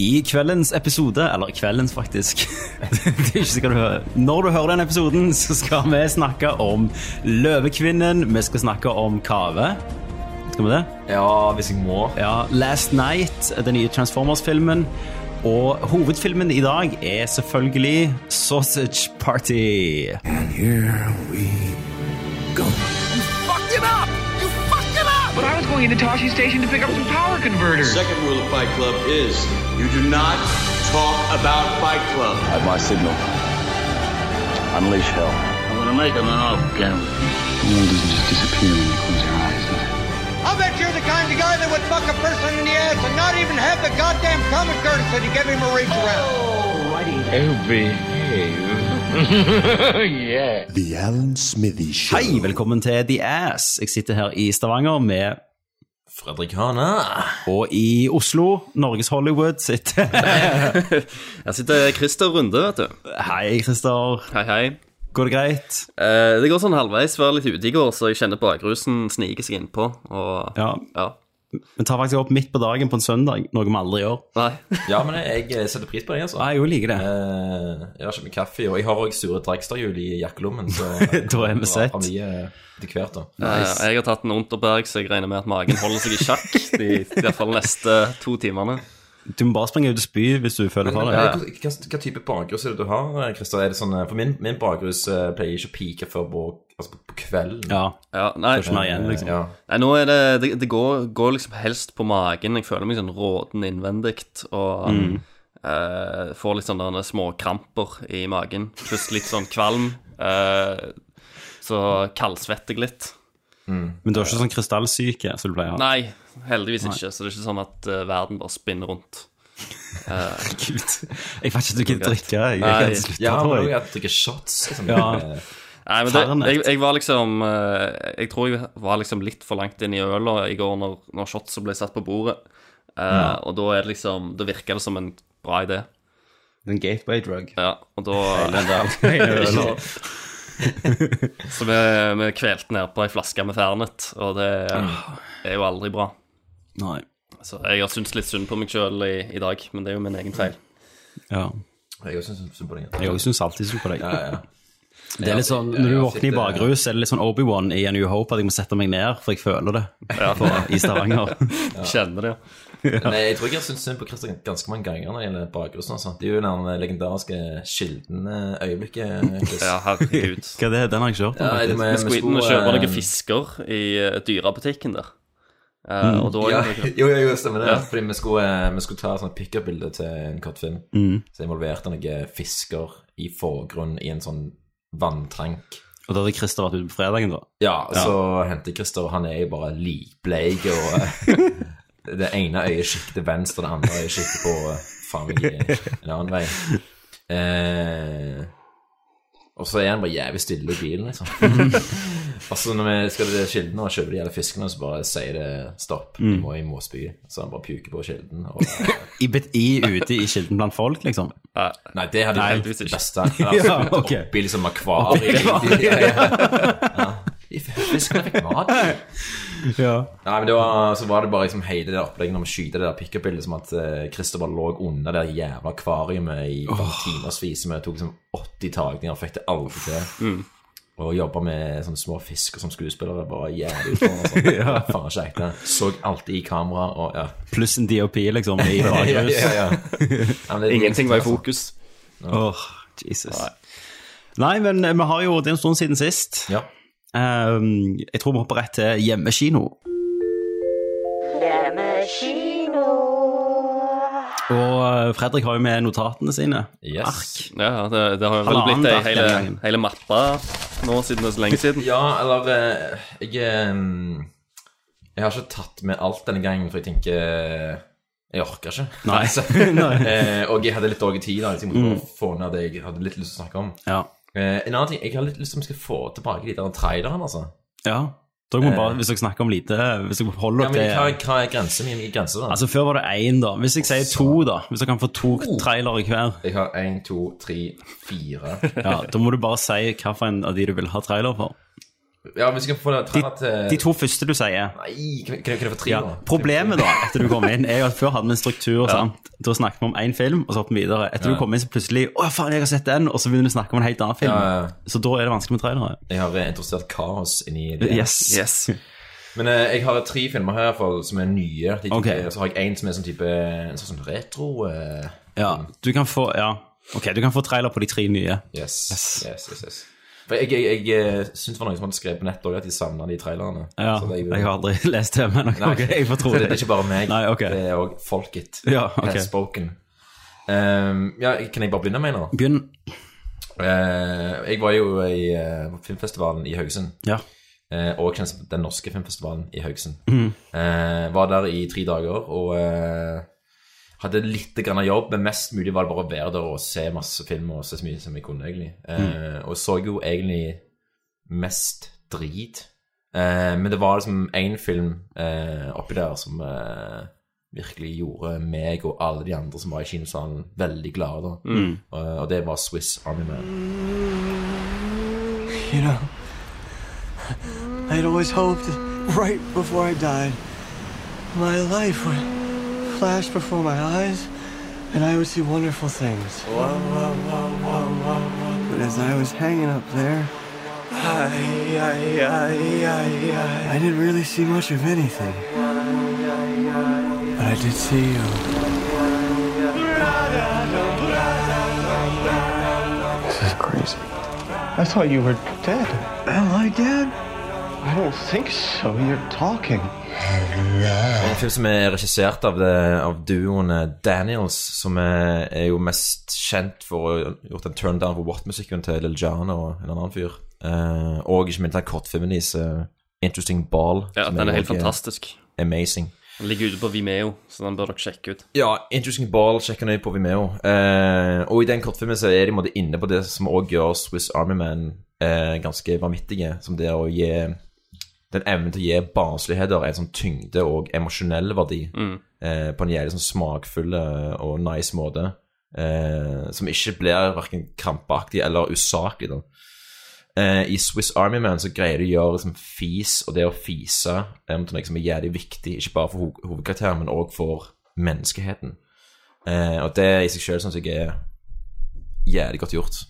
I kveldens episode, eller kveldens faktisk det er ikke sikkert du hører. Når du hører den episoden, så skal vi snakke om Løvekvinnen. Vi skal snakke om Kave. Skal vi det? Ja, hvis jeg må. Ja, Last Night, den nye Transformers-filmen. Og hovedfilmen i dag er selvfølgelig Sausage Party. And here we go. Up! But I was going into Toshi Station to pick up some power converters. Second rule of Fight Club is you do not talk about Fight Club. At my signal, unleash hell. I'm gonna make him an off camera. The world doesn't just disappear when you close your eyes, does it? I'll bet you're the kind of guy that would fuck a person in the ass and not even have the goddamn common courtesy to give him a reach around. Oh, behave. yeah. The Alan Smithy Show. Hei, velkommen til The Ass. Jeg sitter her i Stavanger med Fredrik Hane. Og i Oslo, Norges Hollywood, sitter Her sitter Christer Runde, vet du. Hei, Christer. Hei, hei. Går det greit? Eh, det går sånn halvveis. Var litt ute i går, så jeg kjenner bakrusen snike seg innpå. Og Ja. ja. Vi tar faktisk opp midt på dagen på en søndag, noe vi aldri gjør. Nei. Ja, men jeg, jeg setter pris på det, altså. Nei, jeg liker det. Eh, jeg har ikke mye kaffe, og jeg har òg sure Drekstadhjul i jakkelommen. Så Da er vi sett. Eh, etter hvert, da. Eh, jeg har tatt en Unterberg, så jeg regner med at magen holder seg i sjakk de, i hvert fall neste to timene. Du må bare springe ut og spy hvis du føler for det. Ja. hva, hva type bakrus er det du har, eh, Christer? Er det sånn, eh, for min, min bakrus eh, pleier ikke å pike før på, altså på, kvelden. Ja, Ja, nei, får ikke mer igjen, liksom. Ja. nei, nå er det Det, det går, går liksom helst på magen. Jeg føler meg sånn råten innvendig og eh, får litt sånne små småkramper i magen. Pluss litt sånn kvalm. Uh, så kaldsvetter jeg litt. Men du har ikke sånn krystallsyke som du pleier å ha? Nei, heldigvis ikke. Så det er ikke sånn at eh, verden bare spinner rundt. Gud. Jeg vet ikke at du gidder drikke. Jeg, Nei. kan slutte, Ja, men også at drikke shots. Liksom. Ja. Nei, men det, Fernet. jeg, jeg var liksom eh, Jeg tror jeg var liksom litt for langt inn i øla i går når, når shotsa ble satt på bordet. Eh, Og da er det liksom Da virker det som en bra idé. En gateway drug. Ja, og da. Så vi, vi kvelte ned på ei flaske med Fernet, og det er jo aldri bra. Nei. Så jeg har syntes litt synd på meg sjøl i, i dag, men det er jo min egen feil. Ja. Jeg også synes synd på deg. Jeg òg syns alltid synd på deg. Ja, ja. Det er litt sånn, Når du våkner i bakrus, er det litt sånn Obi-Wan i A New Hope at jeg må sette meg ned, for jeg føler det på, i Stavanger. Kjenner det. Men jeg tror jeg har syntes synd på Christer ganske mange ganger når det gjelder bakrusen. Altså. Det er jo den legendariske Kilden-øyeblikket. Ja, herregud. Hva er det? Den har jeg ikke hørt om. Ja, med, med- Vi skulle og kjøper eh, noen fisker i dyrabutikken dyrebutikken der. Eh, og da Ja, jo, jo, jo, stemmer det. Fordi vi skulle, eh, vi skulle ta sånn pick-up-bilde til en kortfilm. Så involverte noen fisker i forgrunn i en sånn vanntank. Og da hadde Christer vært ute på fredagen, da. Ja, så henter Christer, og han er jo bare likbleik, og eh, det ene øyet sikter venstre, det andre øyet sikter på faen meg en annen vei. Eh, og så er han bare jævlig stille i bilen, liksom. og så når vi skal til kilden og kjøpe de jævla fiskene, så bare sier det stopp, vi må, i Mosby». Så han bare puker på kilden. Og, I, bet- i ute i kilden blant folk, liksom. nei, det hadde vært det beste. Ja, okay. ok. Oppi liksom akvariet. Ja, ja. Ja. De Fiskene fikk mat. Ja. Nei, men det var, så var det bare liksom hele det opplegget når vi skyter det der pick-up-bildet, som at uh, Christer lå under det jævla akvariet i oh. timevis. Vi tok liksom 80 tagninger, fikk det aldri til. Og jobba med sånne små fisker som skuespillere. Bare jævlig utfordrende. Altså. ja. Faen ikke ekte. Så alltid i kamera og ja. Pluss en DOP, liksom, i ja, ja, ja. ja men det Ingenting var i fokus. Åh, Jesus. Nei, men eh, vi har jo Det er en stund siden sist. Ja. Um, jeg tror vi hopper rett til hjemmekino. Og eh, Fredrik har jo med notatene sine. Yes. Ja, det, det har jo vel blitt ei hele, hele mappa nå siden det er så lenge siden. Ja, eller eh, Jeg eh, Jeg har ikke tatt med alt denne gangen, for jeg tenker Jeg orker ikke. Nei. Så, Nei. eh, og jeg hadde litt dårlig tid, da, så jeg måtte mm. få ned det jeg hadde litt lyst til å snakke om. Ja. Eh, en annen ting, Jeg har litt lyst til om vi skal få tilbake de der trailerne, altså. ja. Da må bare, hvis dere snakker om lite Hvis dere holder Ja, men men hva, hva er grensen min? Grense, da? Altså, før var det én, da. Hvis jeg sier to, da. Hvis dere kan få to trailere hver, jeg har én, to, tre, fire. ja, da må du bare si hvilken av de du vil ha trailer for. Ja, hvis vi kan få De, trene til de to første du sier. Nei, kan, kan, kan jeg få tre Ja. nå? Problemet da, etter du kom inn, er jo at før hadde vi en struktur. sant? Da snakket vi om én film, og så hoppet vi videre. Etter Ja. du kom inn, så plutselig Å, faen, jeg har sett den! Og så begynner du å snakke om en helt annen film. Ja, ja. Så da er det vanskelig med trailere. Jeg har interessert kaos inni det. Yes. Yes. Men eh, jeg har tre filmer her i hvert fall som er nye. De, okay. Og så har jeg en som er sånn type En sånn retro eh, Ja, du kan få Ja, ok, du kan få trailer på de tre nye. Yes. Yes. yes, yes, yes. For jeg, jeg, jeg eh, syns det var noen som hadde skrevet på nett også at de savna de trailerne. Ja, Så det- Jeg har aldri lest det, men ok, jeg får tro det, det. er ikke bare meg. Nei, ok. Det er òg folket. Ja, ok. Spoken. Um, ja, kan jeg bare begynne med nå? Begynn. Eh, jeg var jo i eh, filmfestivalen i Haugesund. Ja. Eh, og kjennes den norske filmfestivalen i Haugesund. Eh, var der i tre dager og eh, hadde litt grann jobb, men mest mulig var det bare å være der og se masse film og se så mye som jeg kunne, egentlig. Eh, Og så jo egentlig mest drit. Eh, men det var liksom én film eh, oppi der som eh, virkelig gjorde meg og alle de andre som var i kinosalen, veldig glade. Mm. Og, og det var Swiss Army Man. You know, I'd always hoped that right before I died, my life would flash before my eyes and I would see wonderful things. But as I was hanging up there, I, I, I, I, I didn't really see much of anything. But I did see you. This is crazy. I thought you were dead. Am I dead? I don't think so. You're talking. En film som er regissert av, det, av duoen Daniels, som er, er jo mest kjent for å ha gjort en turn down for What-musikken til Lil Jon og en annen fyr. Uh, og ikke minst den kortfilmen deres, eh, Interesting Ball. Ja, den er helt eh, fantastisk. Amazing. Den ligger ute på Vimeo, så den bør dere sjekke ut. Ja, Interesting Ball sjekker nøye på Vimeo. Eh, og i den kortfilmen så er de på måte inne på det som også gjør Swiss Army Man eh, ganske vanvittige, som det å gi den evnen til å gi barnsligheter en sånn tyngde og emosjonell verdi Mm. eh, på en jævlig sånn smakfull og nice måte. Eh, som ikke blir hverken krampaktig eller usaklig. Eh, I Swiss Army Man så greier de å gjøre liksom, fis og det å fise eh, noe som er jævlig viktig, ikke bare for ho hovedkarakteren, men òg for menneskeheten. Eh, og det i seg sjøl syns jeg er jævlig godt gjort.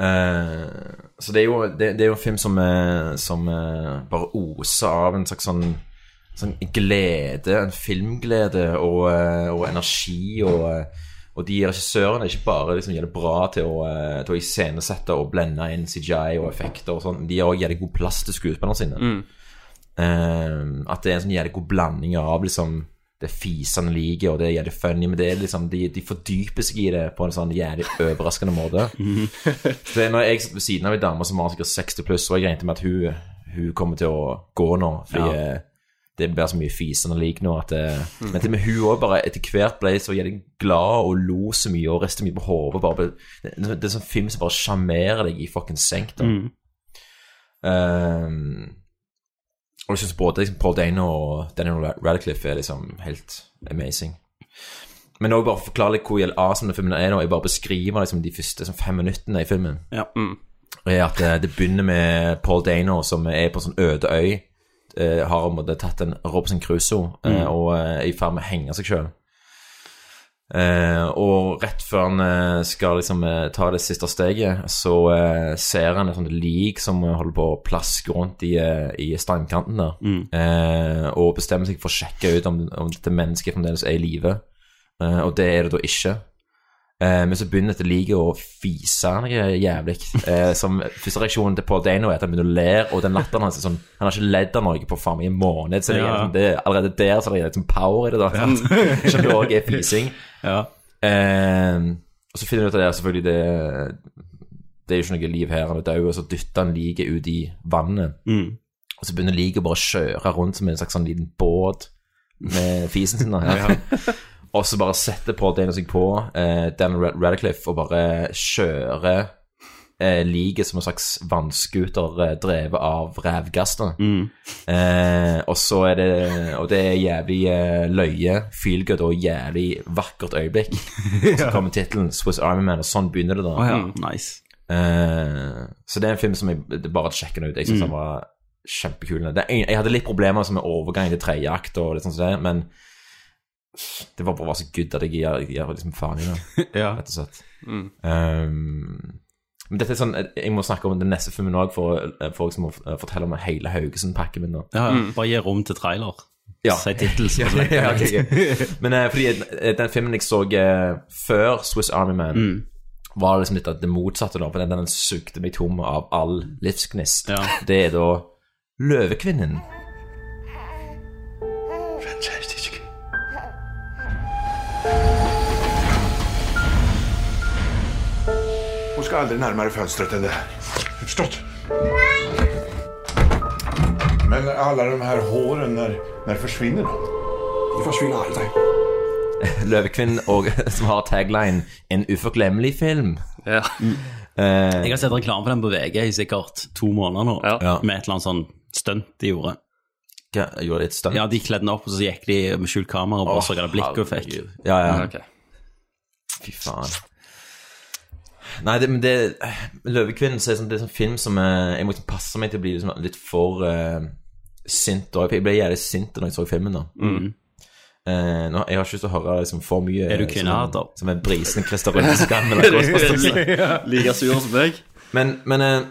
Eh, så det er, jo, det, det er jo en film som, eh, som eh, bare oser av en slags sånn, sånn glede, en filmglede og, og energi. Og, og de regissørene er ikke bare liksom, gjør det bra til å, til å iscenesette og blende inn CGI og effekter og sånn, de har også jævlig god plass til skuespillerne sine. Mm. Uh, at det er en sånn jævlig god blanding av liksom det fisende like, og det er jævlig funny, men det er liksom, de, de fordyper seg i det på en sånn jævlig overraskende måte. Så det er når jeg satt ved siden av en dame som var sikkert 60 pluss, og jeg regnet med at hun, hun kommer til å gå nå, fordi Ja. eh, det blir så mye fisende lik nå at det, Men til og med hun òg bare etter hvert ble så jævlig glad og lo så mye og ristet mye på hodet. Det, det er sånn film som bare sjarmerer deg i fuckings senk. da. Mm. Ehm, og jeg syns både liksom, Paul Dano og Daniel Radcliffe er liksom helt amazing. Men òg bare forklare litt hvor awesome den filmen er nå. Jeg bare beskriver liksom, de første liksom, fem minuttene i filmen. Ja. Mm. Er at det, Det begynner med Paul Dano som er på en sånn øde øy. Eh, har tatt en Robinson Crusoe eh, Mm. og eh, er i ferd med å henge seg sjøl. Eh, og rett før han eh, skal liksom eh, ta det siste steget, så eh, ser han et sånt lik som eh, holder på å plaske rundt i, i steinkanten der. Mm. Eh, og bestemmer seg for å sjekke ut om, om dette mennesket fremdeles er i live. Eh, og det er det da ikke. Eh, men så begynner dette liket å fise noe jævlig. Eh, som Første reaksjonen til Paul Dano er at han begynner å le, og den latteren hans er sånn Han har ikke ledd av noe på faen meg en måned. Så det er, liksom, det er allerede der så det er litt sånn power i det. da sant? Som det òg er fising. Ja. Eh, og så finner du ut av det selvfølgelig det, det er jo ikke noe liv her, han er død, og så dytter han liket ut i vannet. Mm. Og så begynner liket bare å kjøre rundt som en slags sånn liten båt med fisen sin. da. og så bare setter Paul Dano seg på eh, Dan Radcliffe og bare kjører eh, liket som en slags vannskuter eh, drevet av rævgass. Mm. Eh, og så er det Og det er jævlig eh, løye, feelgood og jævlig vakkert øyeblikk. Og så kommer tittelen 'Swiss Army Man', og sånn begynner det da. Oh, ja, nice. Eh, så det er en film som jeg det bare sjekker den ut. Jeg syns den var kjempekul. Jeg hadde litt problemer med overgang til tredje akt, og litt sånn som det, men det var bare så good at jeg gir, gir liksom faen i det, Ja. rett og slett. Um, men dette er sånn Jeg må snakke om den neste filmen òg, for, folk som må fortelle om hele Haugesund-pakken min. da Ja, Bare gi rom til trailer. Ja. Si tittel. ja, slipper ja, jeg. ok, ok. Men uh, fordi eh, den filmen jeg så uh, før Swiss Army Man, var liksom litt av det motsatte, da. For den, den sugde meg tom av all livsgnist. Ja. Det er da Løvekvinnen. Fantastisk. Hon aldri nærmere närmare fönstret enn det her. Förstått? Men alle de her håren, når, når forsvinner de? De forsvinner aldri. Løvekvinnen som har tagline 'En uforglemmelig film'. Ja. Eh, Jeg har sett reklame for den på VG i sikkert to måneder nå, Ja. med et eller annet sånn stunt de gjorde. Ja, gjorde det et stunt? Ja, De kledde den opp, og så gikk de med skjult kamera og bare så det blikket og fikk. Ja, ja. Okay. Fy faen. Nei, det, men det Løvekvinnen så er sånn, det er sånn film som eh, Jeg må liksom passe meg til å bli liksom litt for uh, sint. Og jeg ble jævlig sint da jeg så filmen. da Eh, nå, Jeg har ikke lyst til å høre liksom, for mye Er du eh, kvinnehater? Som, som en brisen Christer Rønne-skam. eller Like sur som meg. Men, men uh,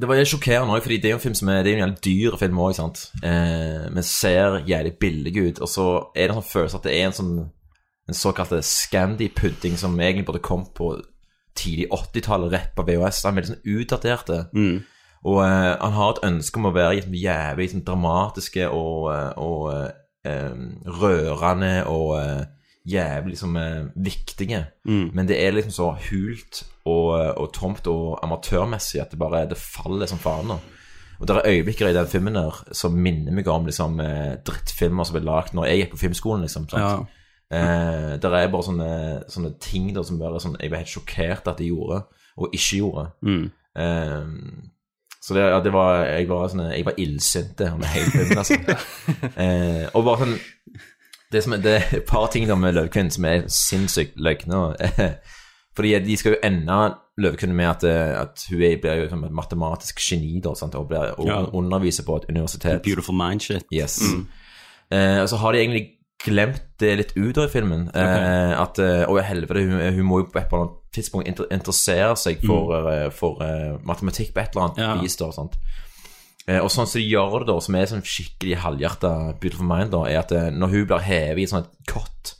det var sjokkerende òg, fordi det er jo en film som er Det er en jævlig dyr film òg, sant. Eh, men ser jævlig billig ut. Og så er det en sånn følelse at det er en sånn En såkalt Scandi-pudding som egentlig burde kommet på tidlig 80-tallet, rett på VHS. Han er veldig sånn utdatert. Og eh, han har et ønske om å være liksom, jævlig sånn, dramatiske og, eh, og eh, rørende og eh, jævlig liksom, eh, viktige. Men det er liksom så hult og, eh, og tomt og amatørmessig at det bare det faller som faen. nå. Og det er øyeblikker i den filmen der som minner meg om liksom, drittfilmer som ble lagd når jeg gikk på filmskolen. liksom, sant? Ja. Eh, der er bare sånne, sånne ting der som bare sånn, jeg ble helt sjokkert at de gjorde, og ikke gjorde. Eh, så det, ja, det var, jeg var sånn, jeg var illsint med hele filmen, altså. eh, og bare sånn, det, som, det er et par ting der med Løvkvinnen som er sinnssykt løgne. Fordi de skal jo ende Løvkvinnen med at, eh, at hun er, blir jo som et matematisk geni da, sant? og, blir, og Ja. underviser på et universitet. Beautiful mind shit. Yes. Eh, og så har de egentlig glemt det litt ut av filmen. Eh, at eh, Å, helvete, hun, hun må jo på et eller annet tidspunkt inter interessere seg for, eh, for eh, matematikk på et eller annet Ja. vis. da, sant? Eh, og sånn som de gjør det, da, som er sånn skikkelig halvhjerta Beautiful Mind, da, er at eh, når hun blir hevet i et sånt kott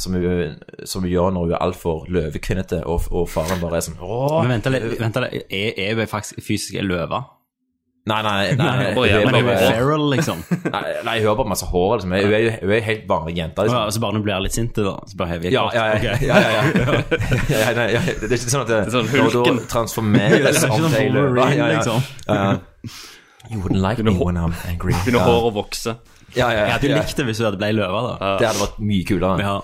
som hun, som hun gjør når hun er altfor løvekvinnete, og, og faren bare er sånn Åh, Men vent litt, er, er hun faktisk fysisk løve? Nei, nei, nei, hun ja, er er feral, liksom. nei, nei, hun har bare masse hår. Liksom. Hun er jo hun er helt vanlig jente. Ja, Liksom. så bare når hun blir litt sint, da, så bare hever jeg Ja, ja, ja. Ja, ja, ja. ja, nei, ja. Det er ikke sånn at det, sånn når Hulken. transformeres er om sånn til løve. Wolverine, Ja, ja. liksom. Ja, ja. You wouldn't like me when I'm angry. Begynner håret å vokse. Ja, ja, Jeg hadde jo likt det hvis hun hadde ble løve, da. Det hadde vært mye kulere. Ja.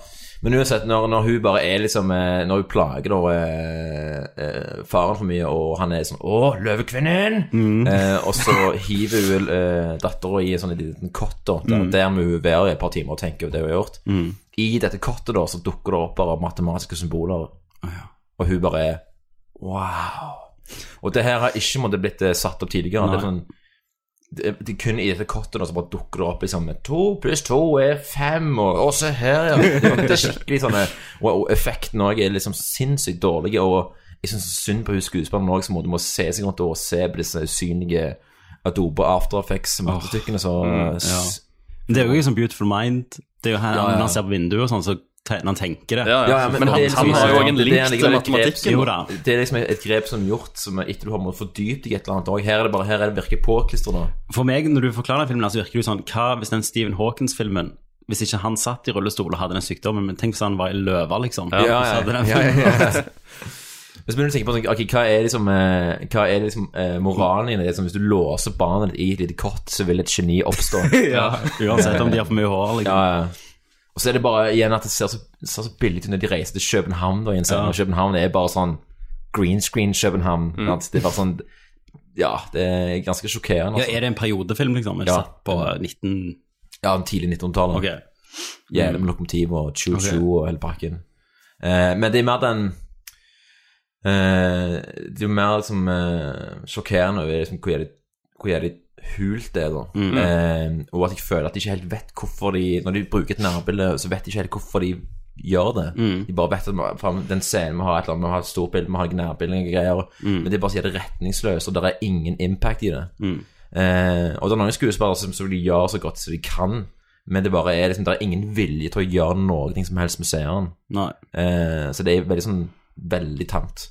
Men uansett, når, når hun bare er liksom eh, Når hun plager da eh, eh, faren for mye, og han er sånn 'Å, løvekvinnen!' Eh, og så hiver hun eh, dattera i en sånn liten kott, da, der, der må hun være i et par timer og tenke over det hun har gjort. I dette kottet da, så dukker det opp bare matematiske symboler, og hun bare er Wow. Og det her har ikke måttet blitt eh, satt opp tidligere. Det er sånn det, det er kun i dette kottet så bare dukker det opp liksom To pluss to er fem, og, og se her, ja. Det, er skikkelig sånn Og, og effekten òg er liksom sinnssykt dårlig, og jeg syns synd på hun skuespilleren òg, som må, se seg rundt og se på disse usynlige Adobe After Effects-mattestykkene, mm, ja. Det er jo ikke sånn Beautiful Mind. Det er jo her, Ja, ja. Når han ser på vinduet og sånn, så han tenker det. Ja, ja. Men, men han, det liksom- han har jo òg en link til matematikken. Jo da. Det er liksom et grep som er gjort som etter du har måttet fordypt deg i et eller annet òg. Her er det bare her er det virker påklistra. For meg, når du forklarer den filmen, så virker det jo sånn Hva hvis den Stephen Hawkins-filmen Hvis ikke han satt i rullestol og hadde den sykdommen, men tenk hvis han var i løve, liksom. Ja, ja, ja, hadde den ja, ja, ja. Hvis du begynner å tenke på sånn, okay, hva er liksom, eh, hva er liksom eh, moralen i det? Liksom, hvis du låser barnet ditt i et lite kott, så vil et geni oppstå. ja, Uansett om de har for mye hår, liksom. Ja, ja. Og så er det bare igjen at det ser så, ser så billig ut når de reiser til København. da, i en scene, Ja. København er bare sånn green screen København. Mm. Det er bare sånn Ja, det er ganske sjokkerende. Ja, Altså. er det en periodefilm, liksom? Ja. på 19... Ja, tidlig 1900-tallet. Okay. Jævlig med lokomotiv og choo-choo okay. og hele pakken. Eh, men det er mer den Eh, det er jo mer liksom eh, sjokkerende over liksom, hvor jævlig hult det da. Mm. Eh, og at jeg føler at de ikke helt vet hvorfor de Når de bruker et nærbilde, så vet de ikke helt hvorfor de gjør det. Mm. De bare vet at faen, den scenen vi har, et eller annet, vi har et stort bilde, vi har nærbilder og greier, Mm. men det er bare det er retningsløst, og det er ingen impact i det. Mm. Eh, og det er noen skuespillere som, som de gjør så godt som de kan, men det bare er liksom, det er ingen vilje til å gjøre noe som helst med seeren. Eh, så det er veldig sånn veldig tamt.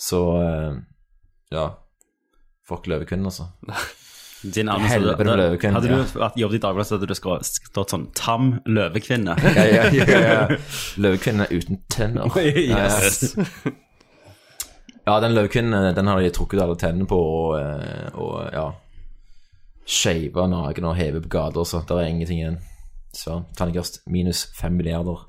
Så eh, ja. Fuck Løvekvinnen, altså. Din anmeldelse- Helvete med løvekvinne, Hadde du vært- jobbet i Dagbladet, så hadde du stått sånn 'Tam løvekvinne'. Ja, ja, ja, ja. Løvekvinne uten tenner. Yes. Ja, den løvekvinnen den har de trukket alle tennene på og, eh, og ja Shava naken og heve på gata, så det er ingenting igjen. Så terningkast minus fem milliarder.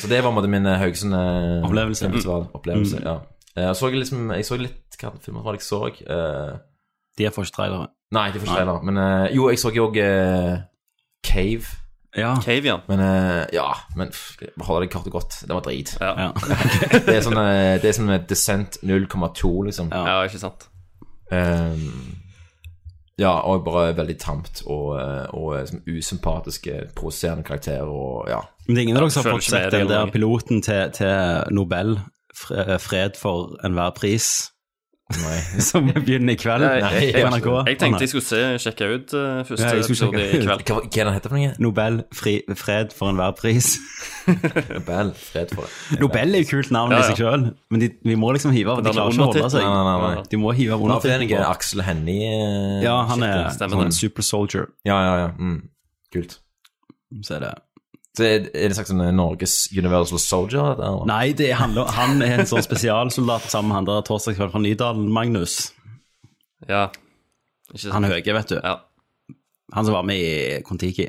så det var på en måte min eh, Haugesund eh, Opplevelse. Opplevelse, Mm. ja. Eh, Jeg så liksom Jeg så litt Hva filmer var det jeg så? Eh, De er første trailere. Nei, de er for ikke trailere. Men eh, jo, jeg så jo òg Cave. Ja. Cave, ja. Men eh, ja, men holde det kort og godt. Det var drit. Ja. det er sånn eh, Det er sånn eh, Descent 0,2, liksom. Ja, ikke sant. Ehm, ja, og bare veldig tamt og, eh, og eh, sånn usympatiske, provoserende karakterer og ja. Men det er ingen av dere som har fått ikke sett den der piloten til, til Nobel, Fred for enhver pris, som begynner i kveld Nei, jeg, jeg, NRK. jeg tenkte jeg skulle se, sjekke ut uh, første Ja, episode i kveld. Hva, hva er den heter noe? Nobel fri, Fred for enhver pris. Nobel. Fred for det. Nobel er jo kult navn Ja, i seg sjøl, men de, vi må liksom hive av. De klarer ikke å holde seg. Nei, nei, nei, nei. De må hive av er undertittelen. Aksel Hennie uh, Ja, han er sånn super soldier. Ja, ja, ja. Mm. Kult. Så er det Så er det en slags sånn Norges Universal Soldier? eller? Nei, det handler, han er en sånn spesialsoldat sammen med han der torsdagskvelden fra Nydalen, Magnus. Ja. Ikke sant? Han høye, vet du. Ja. Han som var med i Kon-Tiki.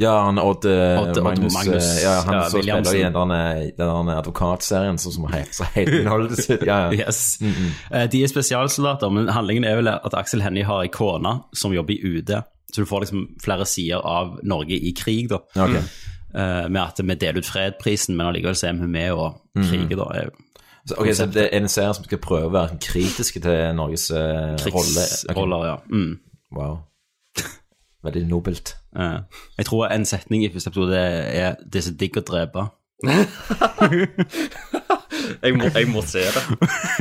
Ja, han Odd, Odd Magnus, Odd Magnus, Magnus, eh, Ja, han ja, som spiller i den, der- den der advokatserien som, er helt, så helt innholdet sitt. Ja, ja. Yes. Eh, De er spesialsoldater, men handlingen er vel at Aksel Hennie har ei kone som jobber i UD. Så du får liksom flere sider av Norge i krig, da. Ok. Eh, Med at vi deler ut fredprisen, men allikevel så er vi med og kriger, da. er Så, ok, så det er en serie som skal prøve å være kritiske til Norges uh, rolle? Krigsroller, ja. Mm. Wow. Veldig nobelt. Uh, Jeg tror en setning i første episode er 'det er så digg å drepe'. Jeg må, jeg må se det.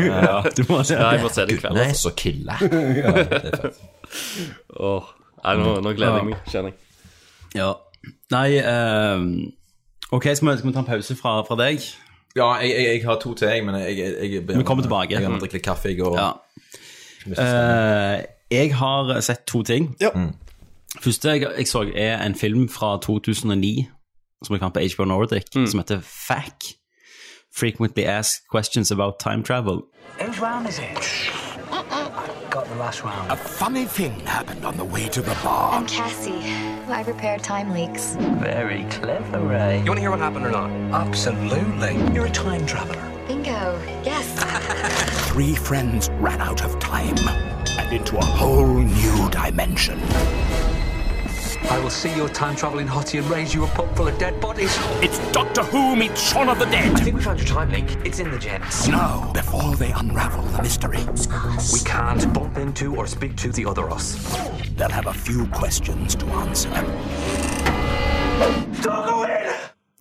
Ja, du må se Ja, jeg må se det i kveld. Nei, Altså. så kille. Ja, det er fett. Åh. Nei, nå, nå gleder jeg meg, kjenner jeg. Ja. Nei eh, Ok, skal vi, skal vi ta en pause fra, fra deg? Ja, jeg, jeg, jeg har to til, jeg, men jeg, jeg, jeg, Vi kommer tilbake. Jeg må drikke litt kaffe, jeg, og Ja. Eh, jeg har sett to ting. Mm. Første jeg, jeg så, er en film fra 2009 som jeg kan på HBO Nordic, som heter FAC. Frequently Asked Questions About Time Travel. Whose round is it? I got the last round. A funny thing happened on the way to the bar. I'm Cassie. I repair time leaks. Very clever, Ray. You want to hear what happened or not? Absolutely. You're a time traveler. Bingo. Yes. Three friends ran out of time and into a whole new dimension. I will see your time traveling hottie and raise you a pub full of dead bodies. It's Doctor Who meets Shaun of the Dead. I think we found your time link. It's in the jets. Now, before they unravel the mystery, We can't bump into or speak to the other us. they'll have a few questions to answer. Don't go in!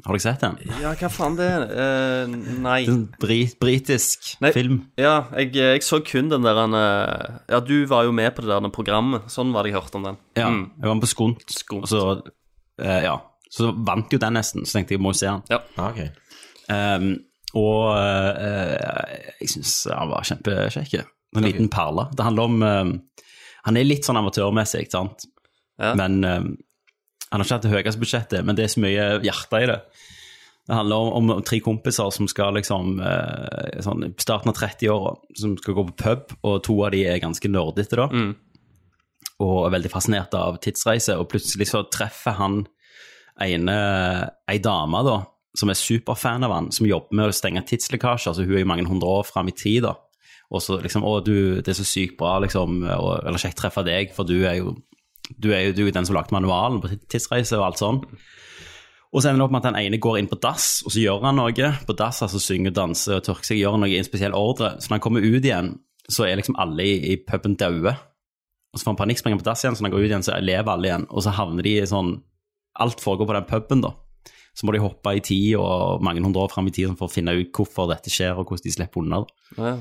Har dere sett den? Ja, hva faen det er? Uh, nei. En brit, britisk Nei. film. Ja, jeg, jeg så kun den der eh, Ja, du var jo med på det der programmet. Sånn var det jeg hørte om den. Ja, Mm. Jeg var med på Skunt, Skunt. så uh, Ja. Så vant jo den nesten, så tenkte jeg må se den. Ja. Ah, ok. Um, og uh, jeg syns han var kjempekjekk. En liten perle. Det handler om um, Han er litt sånn amatørmessig, ikke sant? Ja. Men um, han har ikke hatt det høyeste budsjettet, men det er så mye hjerte i det. Det handler om, om tre kompiser som skal liksom eh, sånn, starten av 30-åra, som skal gå på pub, og to av de er ganske nerdete, da. Mm. Og er veldig fascinert av tidsreise, og plutselig så treffer han ene, ei dame, da, som er superfan av han, som jobber med å stenge tidslekkasjer, Altså, hun er jo mange hundre år fram i tid, da. Og så liksom, å du, det er så sykt bra, liksom, og, eller kjekt treffe deg, for du er jo du er jo du den som lagde manualen på tidsreise og alt sånn. Og så ender det opp med at den ene går inn på dass, og så gjør han noe på dass, altså synger, danser og tørker seg, gjør han noe i en spesiell ordre. Så når han kommer ut igjen, så er liksom alle i, i puben daue. Og så får han panikk, springer på dass igjen, så når han går ut igjen, så lever alle igjen. Og så havner de i sånn Alt foregår på den puben, da. Så må de hoppe i tid og mange hundre år fram i tid for å finne ut hvorfor dette skjer, og hvordan de slipper unna. Ja.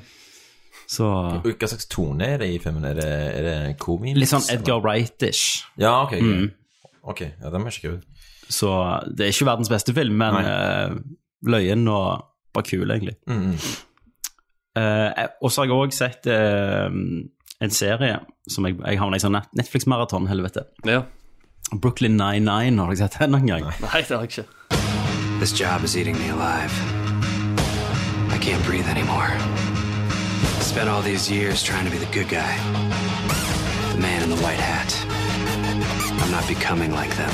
Så Hva slags tone er det i filmen? Er det, er det komisk? Litt sånn? Edgar Wright-ish. Ja, ok. ok. Mm. Ok, ja, den må jeg sjekke ut. Så det er ikke verdens beste film, men eh, løyen og bare kul, egentlig. Mm. Uh, og så har jeg òg sett uh, en serie som jeg, jeg havna i sånn Netflix-maraton, helvete. Ja. Brooklyn 99, har dere sett den noen gang? Nei, det har jeg ikke. This job is eating me alive. I can't breathe anymore. Spent all these years trying to be the good guy, the man in the white hat. I'm not becoming like them.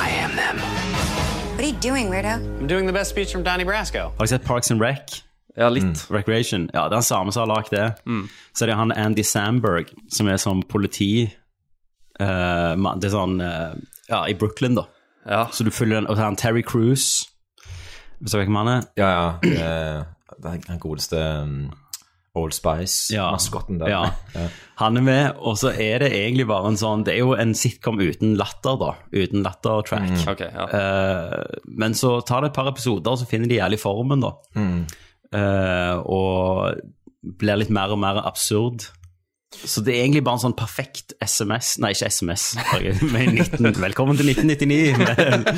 I am them. What are you doing, weirdo? I'm doing the best speech from Donnie Brasco. Har dere sett Parks and Rec? Ja, litt. Recreation. Ja, det er han samme som har lagd det. Mm. Så er han Andy Samberg, som er sånn politi... eh, mann- det er sånn eh, Ja, i Brooklyn, da. Ja. Så du følger den Og så er han Terry Cruise. Vet du hvem han er? Ja, ja. Den godeste um, Old Spice-maskotten der. Ja. Ja. Han er med, og så er det egentlig bare en sånn Det er jo en sitcom uten latter, da. Uten lattertrack. Mm. Okay, ja. uh, men så tar det et par episoder, så finner de jævlig formen, da. Mm. Uh, og blir litt mer og mer absurd. Så det er egentlig bare en sånn perfekt SMS Nei, ikke SMS. bare Med 19, velkommen til 1999.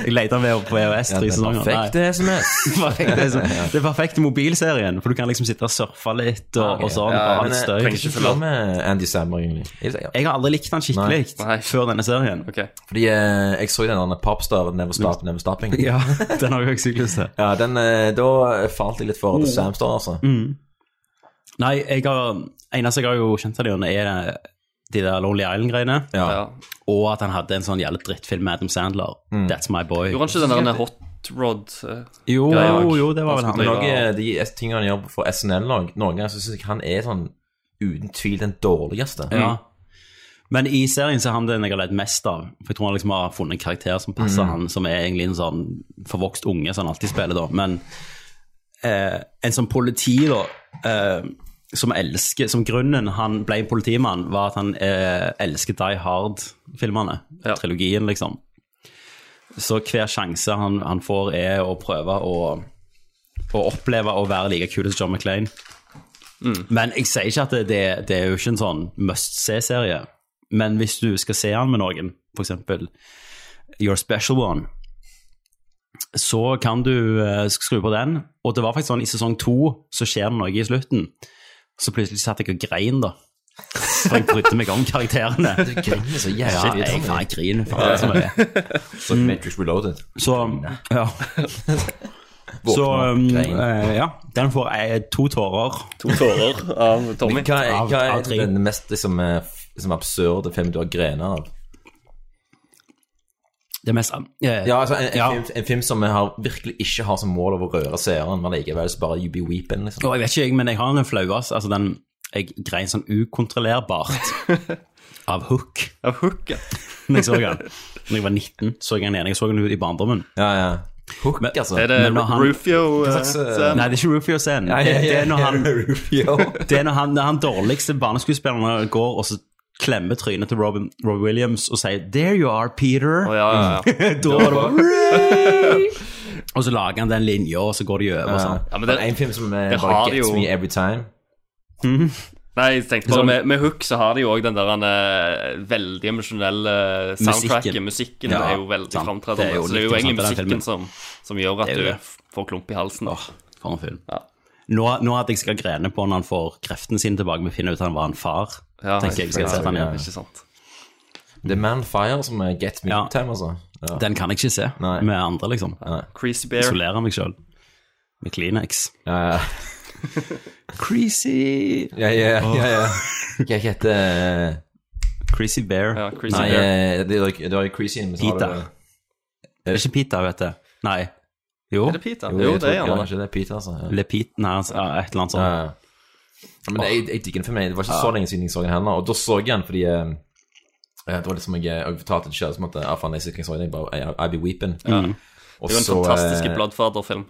Jeg leter ved på Ja, tre sesonger. perfekte. SMS. Perfekte SMS. Det er perfekte mobilserien, for du kan liksom sitte og surfe litt og, og sånn. Ja, men jeg støy. trenger ikke følge med Andy Sammer, egentlig. Jeg har aldri likt han skikkelig Nei. før denne serien. Fordi eh, jeg så den der Popstar Never Stop, Never Stopping. Ja, den har jeg sykt lyst til. Ja, den, eh, da falt jeg litt for The Samstar, altså. Mm. Nei, jeg har eneste jeg har jo kjent av det, er de der Lonely Island-greiene. Ja. Og at han hadde en sånn jævlig drittfilm med Adam Sandler. Mm. That's My Boy. Gjorde han ikke den der hot rod eh, Jo, jo, det var vel han. Men av de tingene han gjør for SNL òg, noen ganger så syns jeg han er sånn uten tvil den dårligste. Ja. Men i serien så er han den jeg har ledd mest av. For jeg tror han liksom har funnet en karakter som passer Mm. han, som er egentlig en sånn forvokst unge som han alltid spiller, da. Men eh, en sånn politi, da, eh, som elsker Som grunnen han ble politimann, var at han eh, elsker Die Hard-filmene. Trilogien, liksom. Så hver sjanse han, han får, er å prøve å, å oppleve å være like kul som John McClane. Men jeg sier ikke at det, det, det er jo ikke en sånn must se-serie. Men hvis du skal se den med noen, eksempel Your Special One, så kan du eh, skru på den. Og det var faktisk sånn i sesong to så skjer det noe i slutten. Så plutselig satt jeg og grein, da. For jeg brydde meg om karakterene. Du griner så jævlig, Ja, jeg, jeg griner faen så mye. Så Matrix Reloaded. Så ja. Så um, eh, ja, den får jeg to tårer. To tårer av Tommy. Men hva er, hva er den mest liksom, eh, f- liksom absurde filmen du har grener av? Det mest eh, Ja, altså en, en, ja. Film, en film som har, virkelig ikke har som mål å røre seeren, men likevel bare you be weeping, liksom. Og jeg vet ikke, jeg, men jeg har en flauas. Altså, den Jeg grein sånn ukontrollerbart av Hook. Av Hook, ja. Når jeg så den. Når jeg var 19, så jeg den igjen. Jeg så den ut i barndommen. Ja, ja. Hook, altså. Er det han- Rufio slags, eh. Nei, det er ikke Rufio-scenen. Ja, Det, ja, det ja, er når han Rufio. Det er når han, når han dårligste barneskuespilleren går og så klemmer trynet til Robin, Robbie Williams og sier 'There you are, Peter'. Oh, ja, ja, ja. da var det bare Og så lager han den linja, og så går de over Ja. sånn. Ja, men det det- er en film som er, bare gets jo- me every time. Nei, jeg tenkte bare det. med, med Hook så har de jo òg den der eh, veldig emosjonelle soundtracken. Musikken. Musikken Ja, er jo veldig framtredende. Det er jo Så det er jo egentlig musikken som, som gjør at du får klump i halsen. For en film. Ja. Nå, nå at jeg skal grene på når han får kreftene sine tilbake, vi finner ut at han var en far. Ja, tenker jeg vi skal ja, se den ja, igjen. Ikke sant. Det er Manfire som er Get Me Ja. Time, altså. Ja. Den kan jeg ikke se Nei. med andre, liksom. Creasy Bear. Isolerer meg sjøl med Kleenex. Ja, ja. Creasy Ja, ja, ja, ja. Hva heter eh, Creasy Bear. Ja, Creasy Nei, Bear. eh, det er det er Creasy men så Pita. du- Er ikke Pita, vet du? Nei. Jo. Er det Pita? Jo, Jo, det er gjerne kanskje det er Pita, altså. Ja. Le Pita, nei, altså, ja, et eller annet sånt. Ja, Men jeg, jeg digger den for meg. Det var ikke så lenge siden jeg så den heller. Og da så jeg den fordi eh, Det var liksom jeg, jeg fortalte til sjøl, som at ah, faen, jeg ikke så den, jeg bare, I, I be weeping. Ja. Og Det er jo en så, fantastisk eh, Bloodfather-film.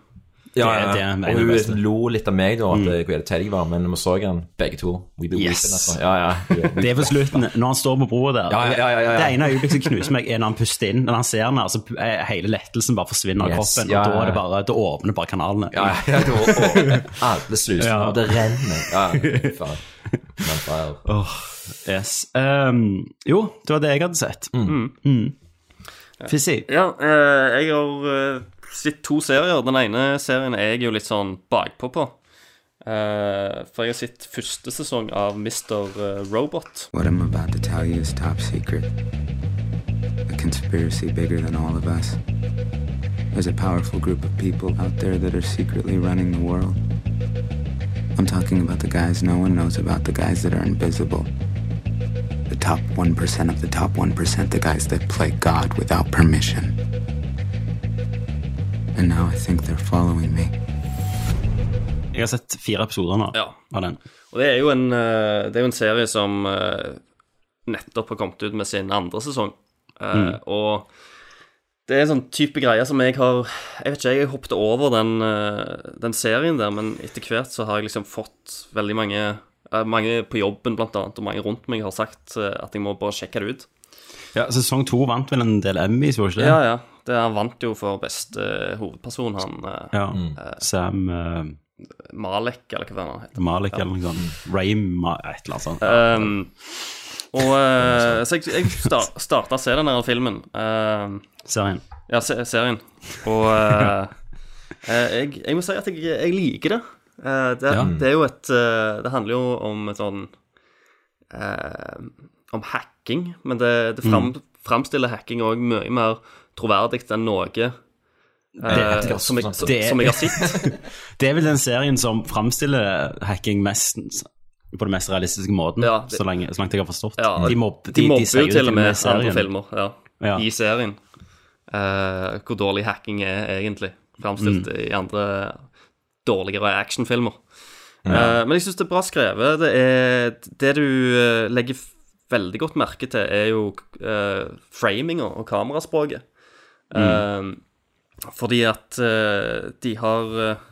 Ja, ja. det det og hun beste. lo litt av meg da, at Mm. mm. hvor teit jeg var, men vi så han begge to, we be Yes. weeping, altså. Ja, ja. Det er på slutten, når han står på broa der. Ja, ja, ja, ja, ja. Det ene øyeblikket som knuser meg, er når han puster inn. Når han ser den, her, så er hele lettelsen bare forsvinner av Yes, kroppen. ja, Og da er det bare, da åpner bare kanalene. Ja, ja, det var. Alle slusene, Ja. og det renner. Ja, faen. Åh, yes. Um, jo, det var det jeg hadde sett. Mm. Mm. Fizzy. Ja, eh, jeg har eh, sett to serier. Den ene serien er jeg jo litt sånn bakpå på. Eh, for jeg har sett første sesong av Mr. eh, Robot. What I'm about to tell you is top secret. A conspiracy bigger than all of us. There's a powerful group of people out there that are secretly running the world. I'm talking about the guys no one knows about, the guys that are invisible. The top 1% of the top 1%, the guys that play God without permission. And now I think they're following me. Jeg har sett fire episoder nå Ja. av den. Og det er jo en, eh, det er jo en serie som eh, nettopp har kommet ut med sin andre sesong. Eh, Mm. Og det er en sånn type greie som jeg har Jeg vet ikke, jeg hoppet over den, den serien der, men etter hvert så har jeg liksom fått veldig mange Mange på jobben, blant annet, og mange rundt meg har sagt at jeg må bare sjekke det ut. Ja, Sesong to vant vel en del Emmys, var det ikke det? Ja, ja. Det, han vant jo for beste hovedperson, han eh, Ja. eh, Sam uh, Malek, eller hva han heter. Malik Ja. eller noe sånt. Ray et eller annet sånt. Um, og eh, Så jeg, jeg start, starta å se den der filmen. Um, serien. Ja, se, serien. Og eh, eh, jeg, jeg må si at jeg, jeg liker det. Eh, det, Ja. det er jo et eh, Det handler jo om et sånn eh, Om hacking, men det, det fram, framstiller hacking òg mye mer troverdig enn noe eh, Det- som, jeg, det- som jeg har sett. Det er vel den serien som framstiller hacking mest på den mest realistiske måten, Ja, det- så, lenge, så langt jeg har forstått. Ja, de, mobb, de mobber sier jo til og med andre filmer ja, Ja. i serien. Uh, hvor dårlig hacking er egentlig. Framstilt Mm. i andre dårligere actionfilmer. Eh, men jeg syns det er bra skrevet. Det, er, det du legger veldig godt merke til, er jo uh, framinga og kameraspråket. Eh, fordi at eh, de har eh,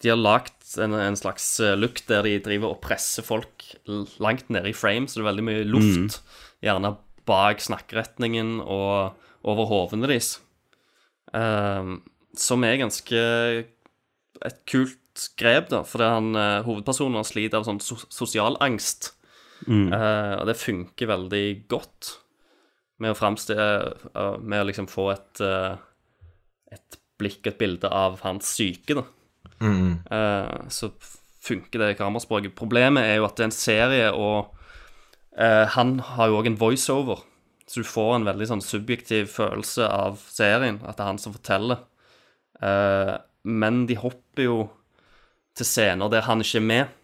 De har lagd en, en slags eh, look der de driver og presser folk langt nede i frame, så det er veldig mye luft. Gjerne bak snakkeretningen og over hodene deres. Eh, som er ganske et kult grep, da, fordi han, eh, hovedpersonen han sliter av sånn so sosial angst. Mm. Uh, og det funker veldig godt med å framstille eh, Med å liksom få et eh, et blikk, et bilde av hans syke, da. Mm. Eh, så funker det kameraspråket. Problemet er jo at det er en serie, og han har jo òg en voiceover. Så du får en veldig sånn subjektiv følelse av serien, at det er han som forteller. Men de hopper jo til scener der han ikke er med.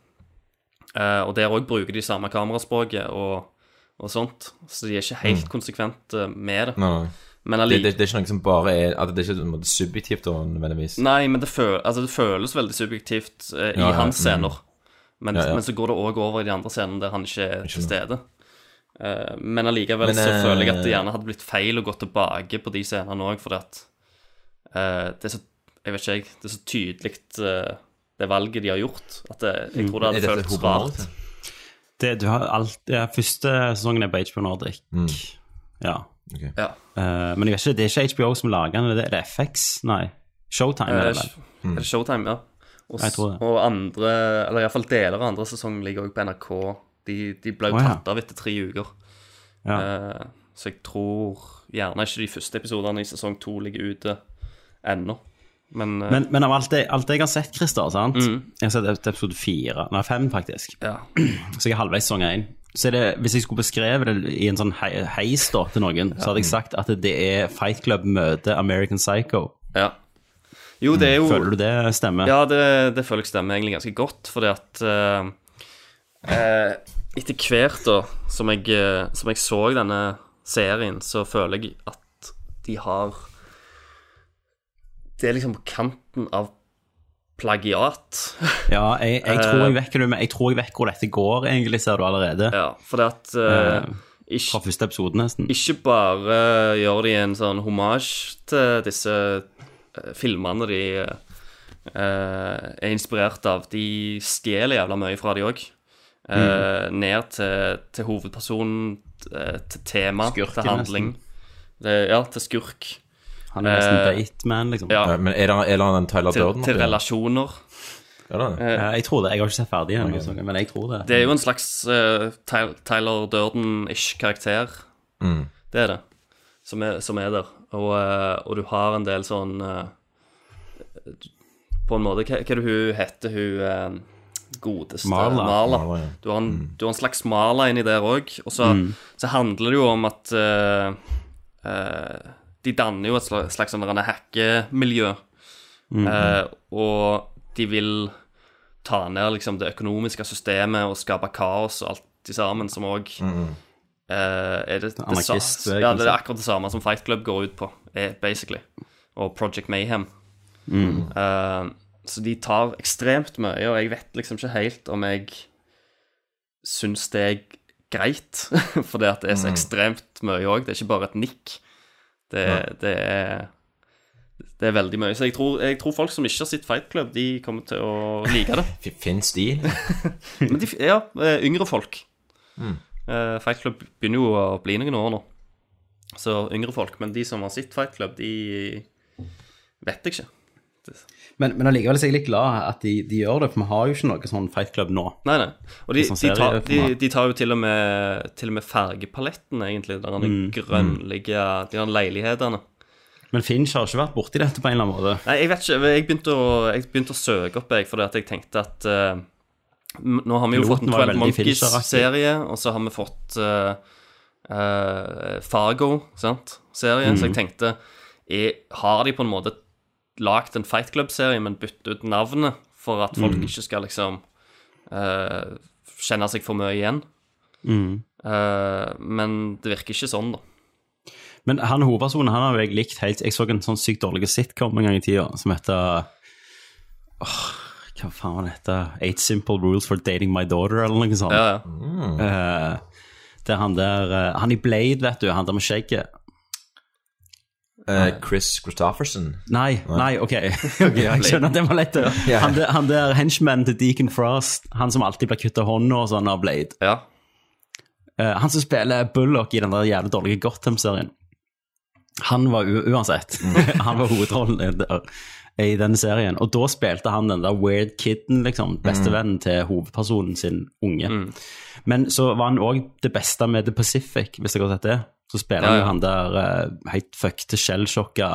Og der òg bruker de samme kameraspråket og, og sånt. Så de er ikke helt Mm. konsekvente med det. Nei, nei. Men det, det, det er ikke noe som bare er at Det er ikke subjektivt da, nødvendigvis. Nei, men det, føl altså, det føles veldig subjektivt eh, i Ja, ja, hans mm. scener. Men, Ja, ja. men så går det òg over i de andre scenene der han ikke er til stede. Uh, men allikevel Men, så føler jeg at det eh, gjerne hadde blitt feil å gå tilbake på de scenene òg, fordi at uh, det er så Jeg vet ikke, jeg. Det er så tydelig uh, det valget de har gjort, at det, jeg tror det Mm. Hadde føltes rart. Det, du har alt, ja, første sesongen er på HBO Nordic. Mm. Ja. Okay. Ja. Uh, men jeg vet ikke, det er ikke HBO som lager den, det, er det FX? Nei. Showtime er det Eh, vel? Er det Showtime, ja? Og, Jeg tror det. og andre, eller iallfall deler av andre sesong ligger òg på NRK. De, de ble jo ja. tatt av etter tre uker. Ja. Uh, så jeg tror gjerne ikke de første episodene i sesong to ligger ute ennå. Men, uh, Men, men av alt, det, alt jeg har sett, Christer, sant? Mm. Jeg har sett episode fire, nei fem faktisk. Ja. Så jeg er halvveis sesong én. Så det, hvis jeg skulle beskrevet det i en sånn hei- heis da, til noen, så hadde jeg sagt at det er Fight Club møter American Psycho. Ja. Jo, det er jo Føler du det stemmer? Ja, det, det føler jeg stemmer egentlig ganske godt, fordi at eh, eh, Etter hvert, da, som jeg, som jeg så denne serien, så føler jeg at de har Det er liksom på kanten av plagiat. Ja, jeg, jeg tror Eh, jeg vet men jeg tror jeg vet hvor dette går, egentlig, ser du allerede. Ja, for det at uh, ikke, Fra første episode, nesten. ikke bare gjør de en sånn homasj til disse eh, filmene de uh, er inspirert av. De stjeler jævla mye fra de òg. Ned til, til hovedpersonen, eh, til tema, Skurken, til handling. Det, ja, til skurk. Han er nesten Eh, Bateman, liksom. Ja, Ja, Men er det, er det en Tyler til, Durden? til relasjoner. Er det det? Eh, Ja, jeg tror det. Jeg har ikke sett ferdig ennå, okay. men jeg tror det. Det er jo en slags uh, Tyler Durden-ish karakter. Mm. Det er det. Som er, som er der. Og, uh, og du har en del sånn uh, På en måte Hva, hva er det hun heter, hun godeste Marla. Marla. Marla, ja. Du, har en, du har en slags Marla inni der òg. Og så, Mm. så handler det jo om at uh, eh, De danner jo et slags, sånn hackemiljø. Mm. Eh, og de vil ta ned liksom det økonomiske systemet og skape kaos og alt til sammen, som òg er det, det, sa- ja, det er akkurat det samme som Fight Club går ut på, eh, basically. Og Project Mayhem. Eh, så de tar ekstremt mye, og jeg vet liksom ikke helt om jeg syns det er greit, fordi at det er så ekstremt mye òg. Det er ikke bare et nikk. Det, det er det er veldig mye. Så jeg tror, jeg tror folk som ikke har sett Fight Club, de kommer til å like det. Fins de? Men de, ja, eh, yngre folk. Mm. Eh, Fight Club begynner jo å bli noen år nå. Så yngre folk. Men de som har sett Fight Club, de vet jeg ikke. Men, men allikevel er jeg litt glad at de, de gjør det, for vi har jo ikke noe sånn Fight Club nå. Nei, nei. Og de, Sånn de, tar, de, tar jo til og med, til og med fargepaletten, egentlig. Den Mm. grønnlige De der leilighetene. Men Finch har ikke vært borti dette på en eller annen måte. Nei, jeg vet ikke. Jeg begynte å, jeg begynte å søke opp, jeg, fordi at jeg tenkte at uh, Nå har vi jo Piloten fått en var jo 12 veldig Fincher-aktig. Monkeys-serie, og så har vi fått uh, uh, Fargo, sant, mm. Så jeg Mhm. tenkte jeg, Har de på en måte lagd en Fight Club-serie, men byttet ut navnet for at folk mm. ikke skal liksom uh, kjenne seg for mye igjen? Mm. Uh, men det virker ikke sånn, da. Men han hovedpersonen han har jeg likt helt Jeg så en sånn sykt dårlig sitcom en gang i tida som heter oh, Hva faen var det heter? Eight Simple Rules for Dating My Daughter, eller noe sånt. Ja, ja. Eh, der han der Han i Blade, vet du, han der med skjegget. Eh, Chris Christofferson? Nei, nei, ok. okay Jeg skjønner at det var lett. Han, der- han der henchman til Deacon Frost, han som alltid blir kutta hånda og sånn av Blade. Ja. Uh, han som spiller Bullock i den der jævlig dårlige Gotham-serien. Han var u uansett Han var hovedrollen der- i den serien. Og da spilte han den der weird kiden, liksom. Bestevennen til hovedpersonen sin unge. Men så var han òg det beste med The Pacific, hvis dere har sett det. Så spiller Ja, han ja. han der uh, helt fuckte, skjellsjokka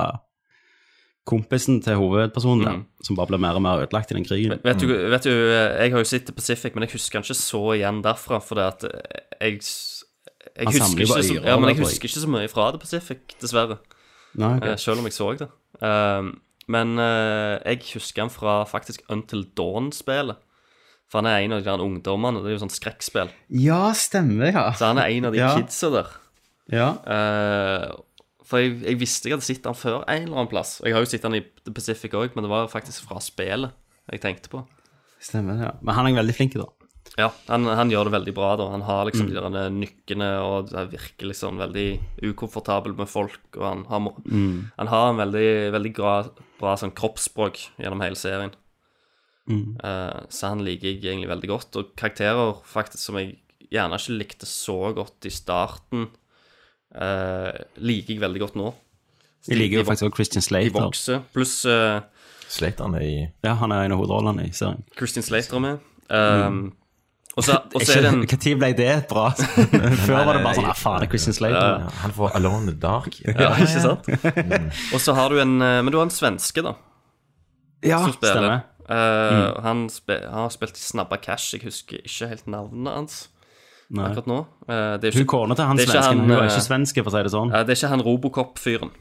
kompisen til hovedpersonen der, som bare ble mer og mer ødelagt i den krigen. Vet du, vet du, jeg har jo sett Pacific, men jeg husker han ikke så igjen derfra, fordi at jeg, jeg husker ikke så, ja, jeg husker ikke så mye fra The Pacific, dessverre. Nei, okay. Eh, Selv om jeg så det. Um, men eh, jeg husker han fra faktisk Until Dawn-spelet. For han er en av de der ungdommene. Det er jo sånn skrekkspill. Ja, stemmer, ja. Så han er en av de Ja. kidsa der. Ja. Eh, for jeg, jeg visste jeg hadde sett han før en eller annen plass. Og jeg har jo sett han i The Pacific òg, men det var faktisk fra spillet jeg tenkte på. Stemmer, ja. Men han er veldig flink, da. Ja, han, han gjør det veldig bra, da. Han har liksom Mm. de der nykkene, og det virker sånn veldig ukomfortabel med folk, og han har, Mm. han har en veldig, veldig bra, bra sånn kroppsspråk gjennom hele serien. Mm. Uh, så han liker jeg egentlig veldig godt. Og karakterer faktisk som jeg gjerne ikke likte så godt i starten, uh, liker jeg veldig godt nå. Jeg liker jo faktisk også Christian De Slater. vokser. Pluss uh, Slater er i Ja, han er en av hovedrollene i serien. Christian Slater er med. Um, og så og så er det en Når ble det bra? Før var det bare sånn ah, faen, er Christian Slater. Ja, Han får Alone in the Dark. Ja, ikke sant? Og så har du en eh, Men du har en svenske, da. Ja, som spiller. stemmer. mm. han, spe, han har spilt i Snabba Cash. Jeg husker ikke helt navnet hans Nei. akkurat nå. Uh, det er Hun kona til han er svensken, hun eh, ikke svenske, for å si det sånn. Uh, det er ikke han Robocop-fyren.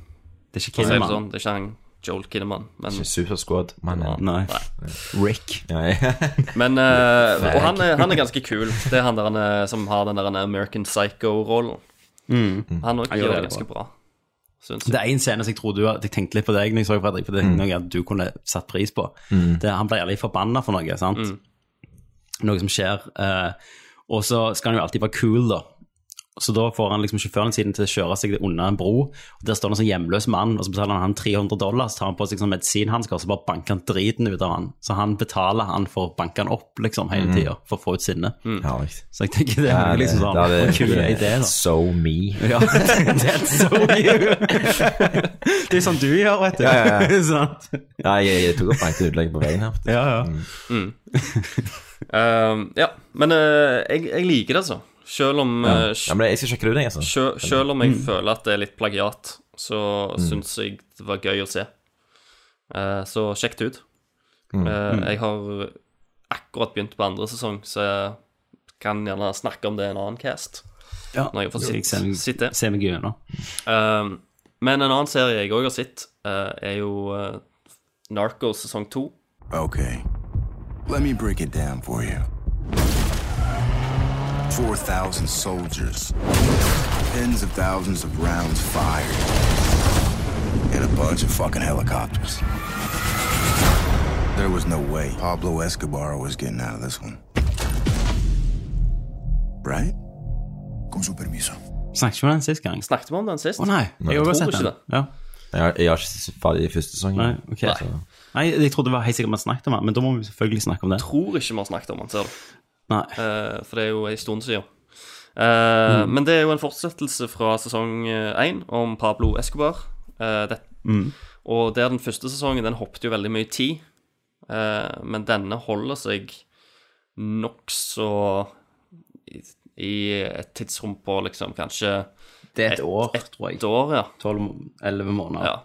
Det er ikke sånn. Det er ikke han Joel Kinnaman. Men, Ikke Super Squad, men Nei. Rick. Nei. men uh, Og han er, han er ganske kul. Det er han der han er, som har den der American Psycho-rollen. Mm. Han òg gjør det ganske bra. bra. Det er en scene som jeg tror du Jeg tenkte litt på deg når jeg så Fredrik, for det er noe du kunne satt pris på. Mm. Det, han blir jævlig forbanna for noe, sant? Mm. Noe som skjer. Uh, og så skal han jo alltid være cool, da. Så da får han liksom sjåføren sin til å kjøre seg under en bro, og der står det en sånn hjemløs mann, og så betaler han han 300 dollar, så tar han på seg sånn medisinhansker, og så bare banker han driten ut av han. Så han betaler han for å banke han opp, liksom, hele Mhm. tida, for å få ut sinne. Mm. Så jeg tenker det er liksom sånn, er en kul idé, da. So me. Ja, that's so you. Det er sånn du gjør, vet du. Ja, ja, ja. Sant? Ja, jeg, jeg tok opp banket utlegg på veien her. Ja, ja. Mm. Ehm, ja, men uh, jeg, jeg liker det, altså. Selv om Ja. eh, Ja, men jeg skal sjekke det ut, jeg, altså. Selv, selv om jeg Mm. føler at det er litt plagiat, så Mm. syns jeg det var gøy å se. Eh, så sjekk det ut. Mm. Eh, Mm. jeg har akkurat begynt på andre sesong, så jeg kan gjerne snakke om det i en annen cast. Ja, når jeg får sitte sitt, se meg- det. se meg gjennom. Men en annen serie jeg òg har sett, eh, er jo Narcos sesong to. Okay. Let me break it down for you. 4,000 soldiers, tens of thousands of rounds fired, and a bunch of fucking helicopters. There was no way Pablo Escobar was getting out of this one. Right? Con su permiso. Snakket vi om den sist gang? Snakket vi om den sist? Å nei, jeg har tror sett ikke den. det. Ja. Jeg har, jeg har ikke ferdig i første sesong. Nei, okay, nei. Nei, jeg trodde det var helt sikkert vi snakket om den, men da må vi selvfølgelig snakke om det. tror ikke vi har snakket om den, ser du. Nei. Eh, for det er jo en stund siden. Eh, Mm. Men det er jo en fortsettelse fra sesong én om Pablo Escobar. Eh, det, Mm. Og der den første sesongen, den hoppet jo veldig mye tid. Eh, men denne holder seg nokså i, i et tidsrom på liksom kanskje Det er et år, tror jeg. Et år, ja. 12-11 måneder. Ja.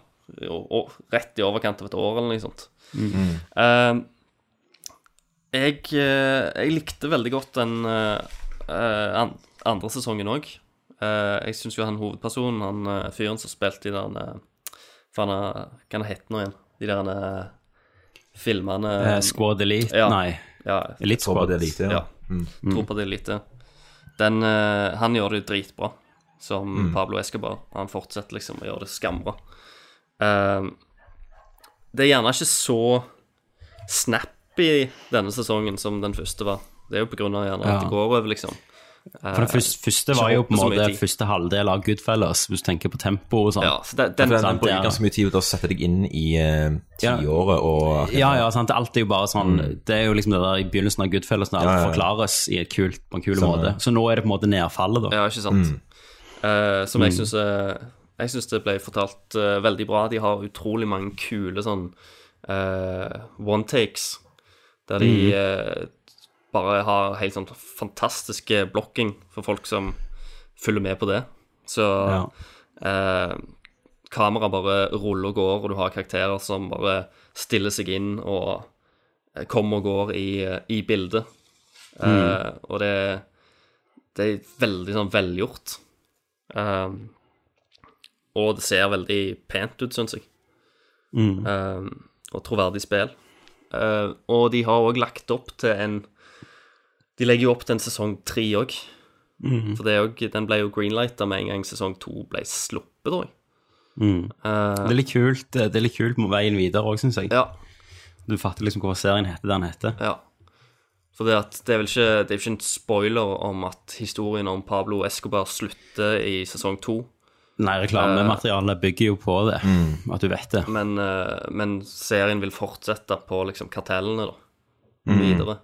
Og, og rett i overkant av et år, eller noe sånt. Mm. Eh, jeg, eh, jeg likte veldig godt den eh, eh, andre sesongen òg. jeg syns jo han hovedpersonen, han eh, fyren som spilte i den uh, Hva han hete nå igjen? De der uh, filmene Eh, Squad Elite? Ja. Nei. Ja. Elite Squad. Elite, ja. ja. Mm. Tror på det lite. Den, eh, han gjør det dritbra, som Mm. Pablo Escobar. Han fortsetter liksom å gjøre det skambra. Uh, det er gjerne ikke så snappy denne sesongen som den første var. Det er jo på grunn av gjerne at det går over, liksom. For det første, første var jo på en måte første halvdel av Goodfellas, hvis du tenker på tempo og sånn. Ja, så den, den, den bruker ganske mye tid på å sette deg inn i uh, Ja. tiåret og Ja, ja, sant. Alt er jo bare sånn Det er jo liksom det der i begynnelsen av Goodfellas når alt Ja, ja, ja. forklares i et kult, på en kul sånn, måte. Så nå er det på en måte nedfallet, da. Ja, ikke sant. Eh, som jeg Mm. syns er Jeg syns det ble fortalt eh, veldig bra. De har utrolig mange kule sånn eh, one takes, der de Mm. eh, bare har helt sånn fantastiske blokking for folk som følger med på det. Så eh, kameraet bare ruller og går, og du har karakterer som bare stiller seg inn og eh, kommer og går i, eh, i bildet. Eh, Mm. og det, det er veldig sånn velgjort. Um, og det ser veldig pent ut, syns jeg. Mm. Um, og troverdig spill. Uh, og de har òg lagt opp til en De legger jo opp til en sesong tre òg. Mm. For det jo, den ble jo greenlighta med en gang sesong to ble sluppet, tror jeg. Mm. Uh, det er litt kult Det er litt kult med veien videre òg, syns jeg. Ja. Du fatter liksom hvorfor serien heter det den heter. Ja. For det, at det er vel ikke, det er ikke en spoiler om at historien om Pablo Escobar slutter i sesong to. Nei, reklamematerialet bygger jo på det, at du vet det. Men, eh, men serien vil fortsette på liksom kartellene, da. Mm. Videre.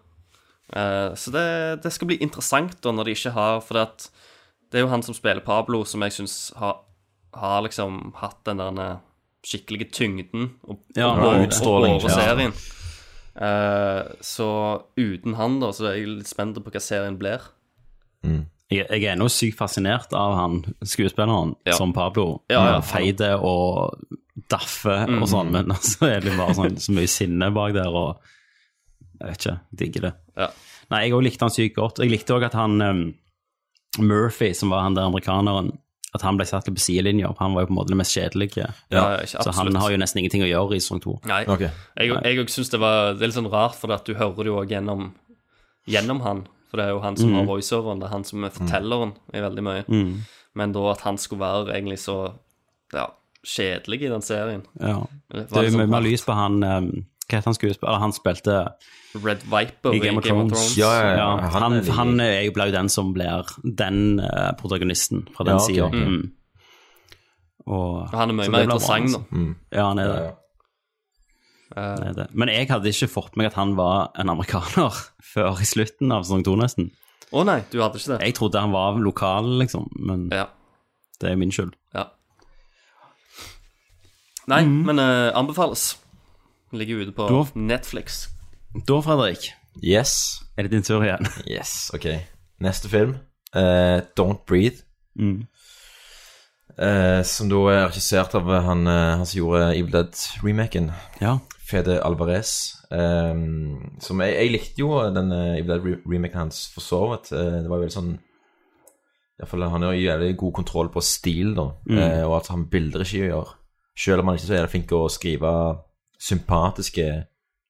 Eh, så det, det skal bli interessant da, når de ikke har For det, at, det er jo han som spiller Pablo, som jeg syns har, har liksom hatt den der eh, skikkelige tyngden og, Ja, og, og, utstråling, over ja. serien. Eh, så uten han, da, så er jeg litt spent på hva serien blir. Jeg, jeg er ennå sykt fascinert av han skuespilleren Ja. som Pablo. Ja, ja. Feide og daffe og Mhm. sånn, men så er det bare sånn, så mye sinne bak der, og jeg vet ikke, digger det. Ja. Nei, jeg òg likte han sykt godt. Jeg likte òg at han um, Murphy, som var han der amerikaneren, at han ble satt litt på sidelinja. Han var jo på en måte det mest kjedelige. Ja, ja, så han har jo nesten ingenting å gjøre i sesong to. Nei. Jeg, jeg òg synes det var Det er litt sånn rart, for at du hører det jo òg gjennom, gjennom han. For det er jo han som Mm. har voiceoveren, det er han som er fortelleren i veldig mye. Mm. Men da at han skulle være egentlig så ja, kjedelig i den serien Ja. Det Det er jo sånn mye mer lys på han um, Hva heter han skuespiller? Han spilte Red Viper i Game of Thrones. Ja, ja, ja. Han Han, er han, er jo ble jo den som blir den uh, protagonisten fra den Ja, okay, sida. ok. Mm. Og, Han er mye mer interessant, da. Mm. Ja, han er det. Ja. Er det. Men jeg hadde ikke fått meg at han var en amerikaner før i slutten av sesong to, nesten. Å nei, du hadde ikke det? Jeg trodde han var lokal, liksom, men Ja. det er min skyld. ja. Nei, men eh, anbefales. Ligger ute på Da- Netflix. Da, Fredrik, Yes. er det din tur igjen. Yes, ok. Neste film, eh, Don't Breathe. Mm. Eh, som da er regissert av han, eh, han som gjorde Evil Dead-remaken. Ja. Fede Alvarez. Um, som jeg, jeg likte jo den eh, Evil Dead-remaken hans for så vidt. Eh, det var veldig sånn i hvert fall, Han har jævlig god kontroll på stil, da. Mm. Uh, og at han bilder ikke gjør. Selv om han ikke er så jævlig flink til å skrive sympatiske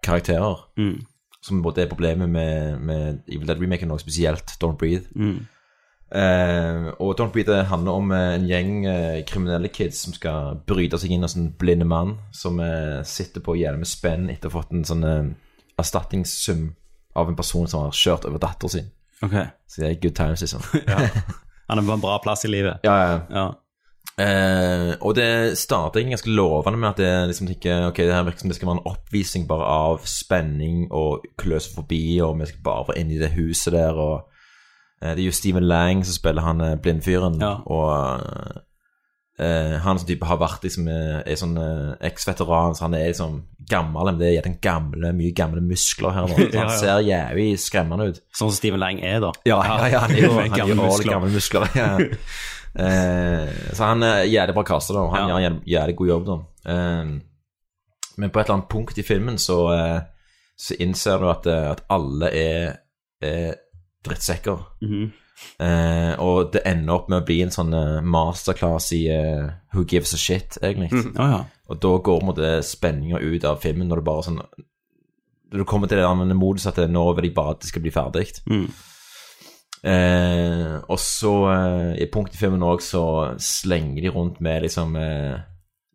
karakterer. Mm. Som både er problemet med, med Evil Dead-remaken, og spesielt Don't Breathe. Mm. Eh, og Don't Breathe handler om uh, en gjeng uh, kriminelle kids som skal bryte seg inn hos en blinde mann som sitter på jævlig med spenn etter å ha fått en sånn erstatningssum av en person som har kjørt over datteren sin. Okay. Så det er good times, liksom. Han er på en bra plass i livet. ja, ja. Ja. Og det starter ganske lovende med at det liksom ikke Ok, det her virker som det skal være en oppvisning bare av spenning og kløs forbi, og vi skal bare inne i det huset der, og Det er jo Steven Lang som spiller han eh, blindfyren, Ja. og Uh, han som type har vært liksom eh, er sånn uh, eks-veteran, så han er liksom gammel, men det er den gamle, mye gamle muskler her nå. Så han ja. ser jævlig skremmende ut. Sånn som Steven Lang er, da. Ja, ja, ja, han er jo, han er Gamle jo muskler. gamle muskler. Ja. uh, så han er jævlig bra kaster da, og han Ja. gjør en jævlig, god jobb. da. Eh, men på et eller annet punkt i filmen så, eh, så innser du at, eh, at alle er, er drittsekker. Mhm. Eh, og det ender opp med å bli en sånn eh, masterclass i eh, Who gives a shit, egentlig. Mm, oh, ja. Og da går på en måte spenninga ut av filmen når du bare sånn Når du kommer til det der modus at det, nå vil de bare at det skal bli ferdig. Mm. Eh, og så, eh, i punkt i filmen òg, så slenger de rundt med liksom eh,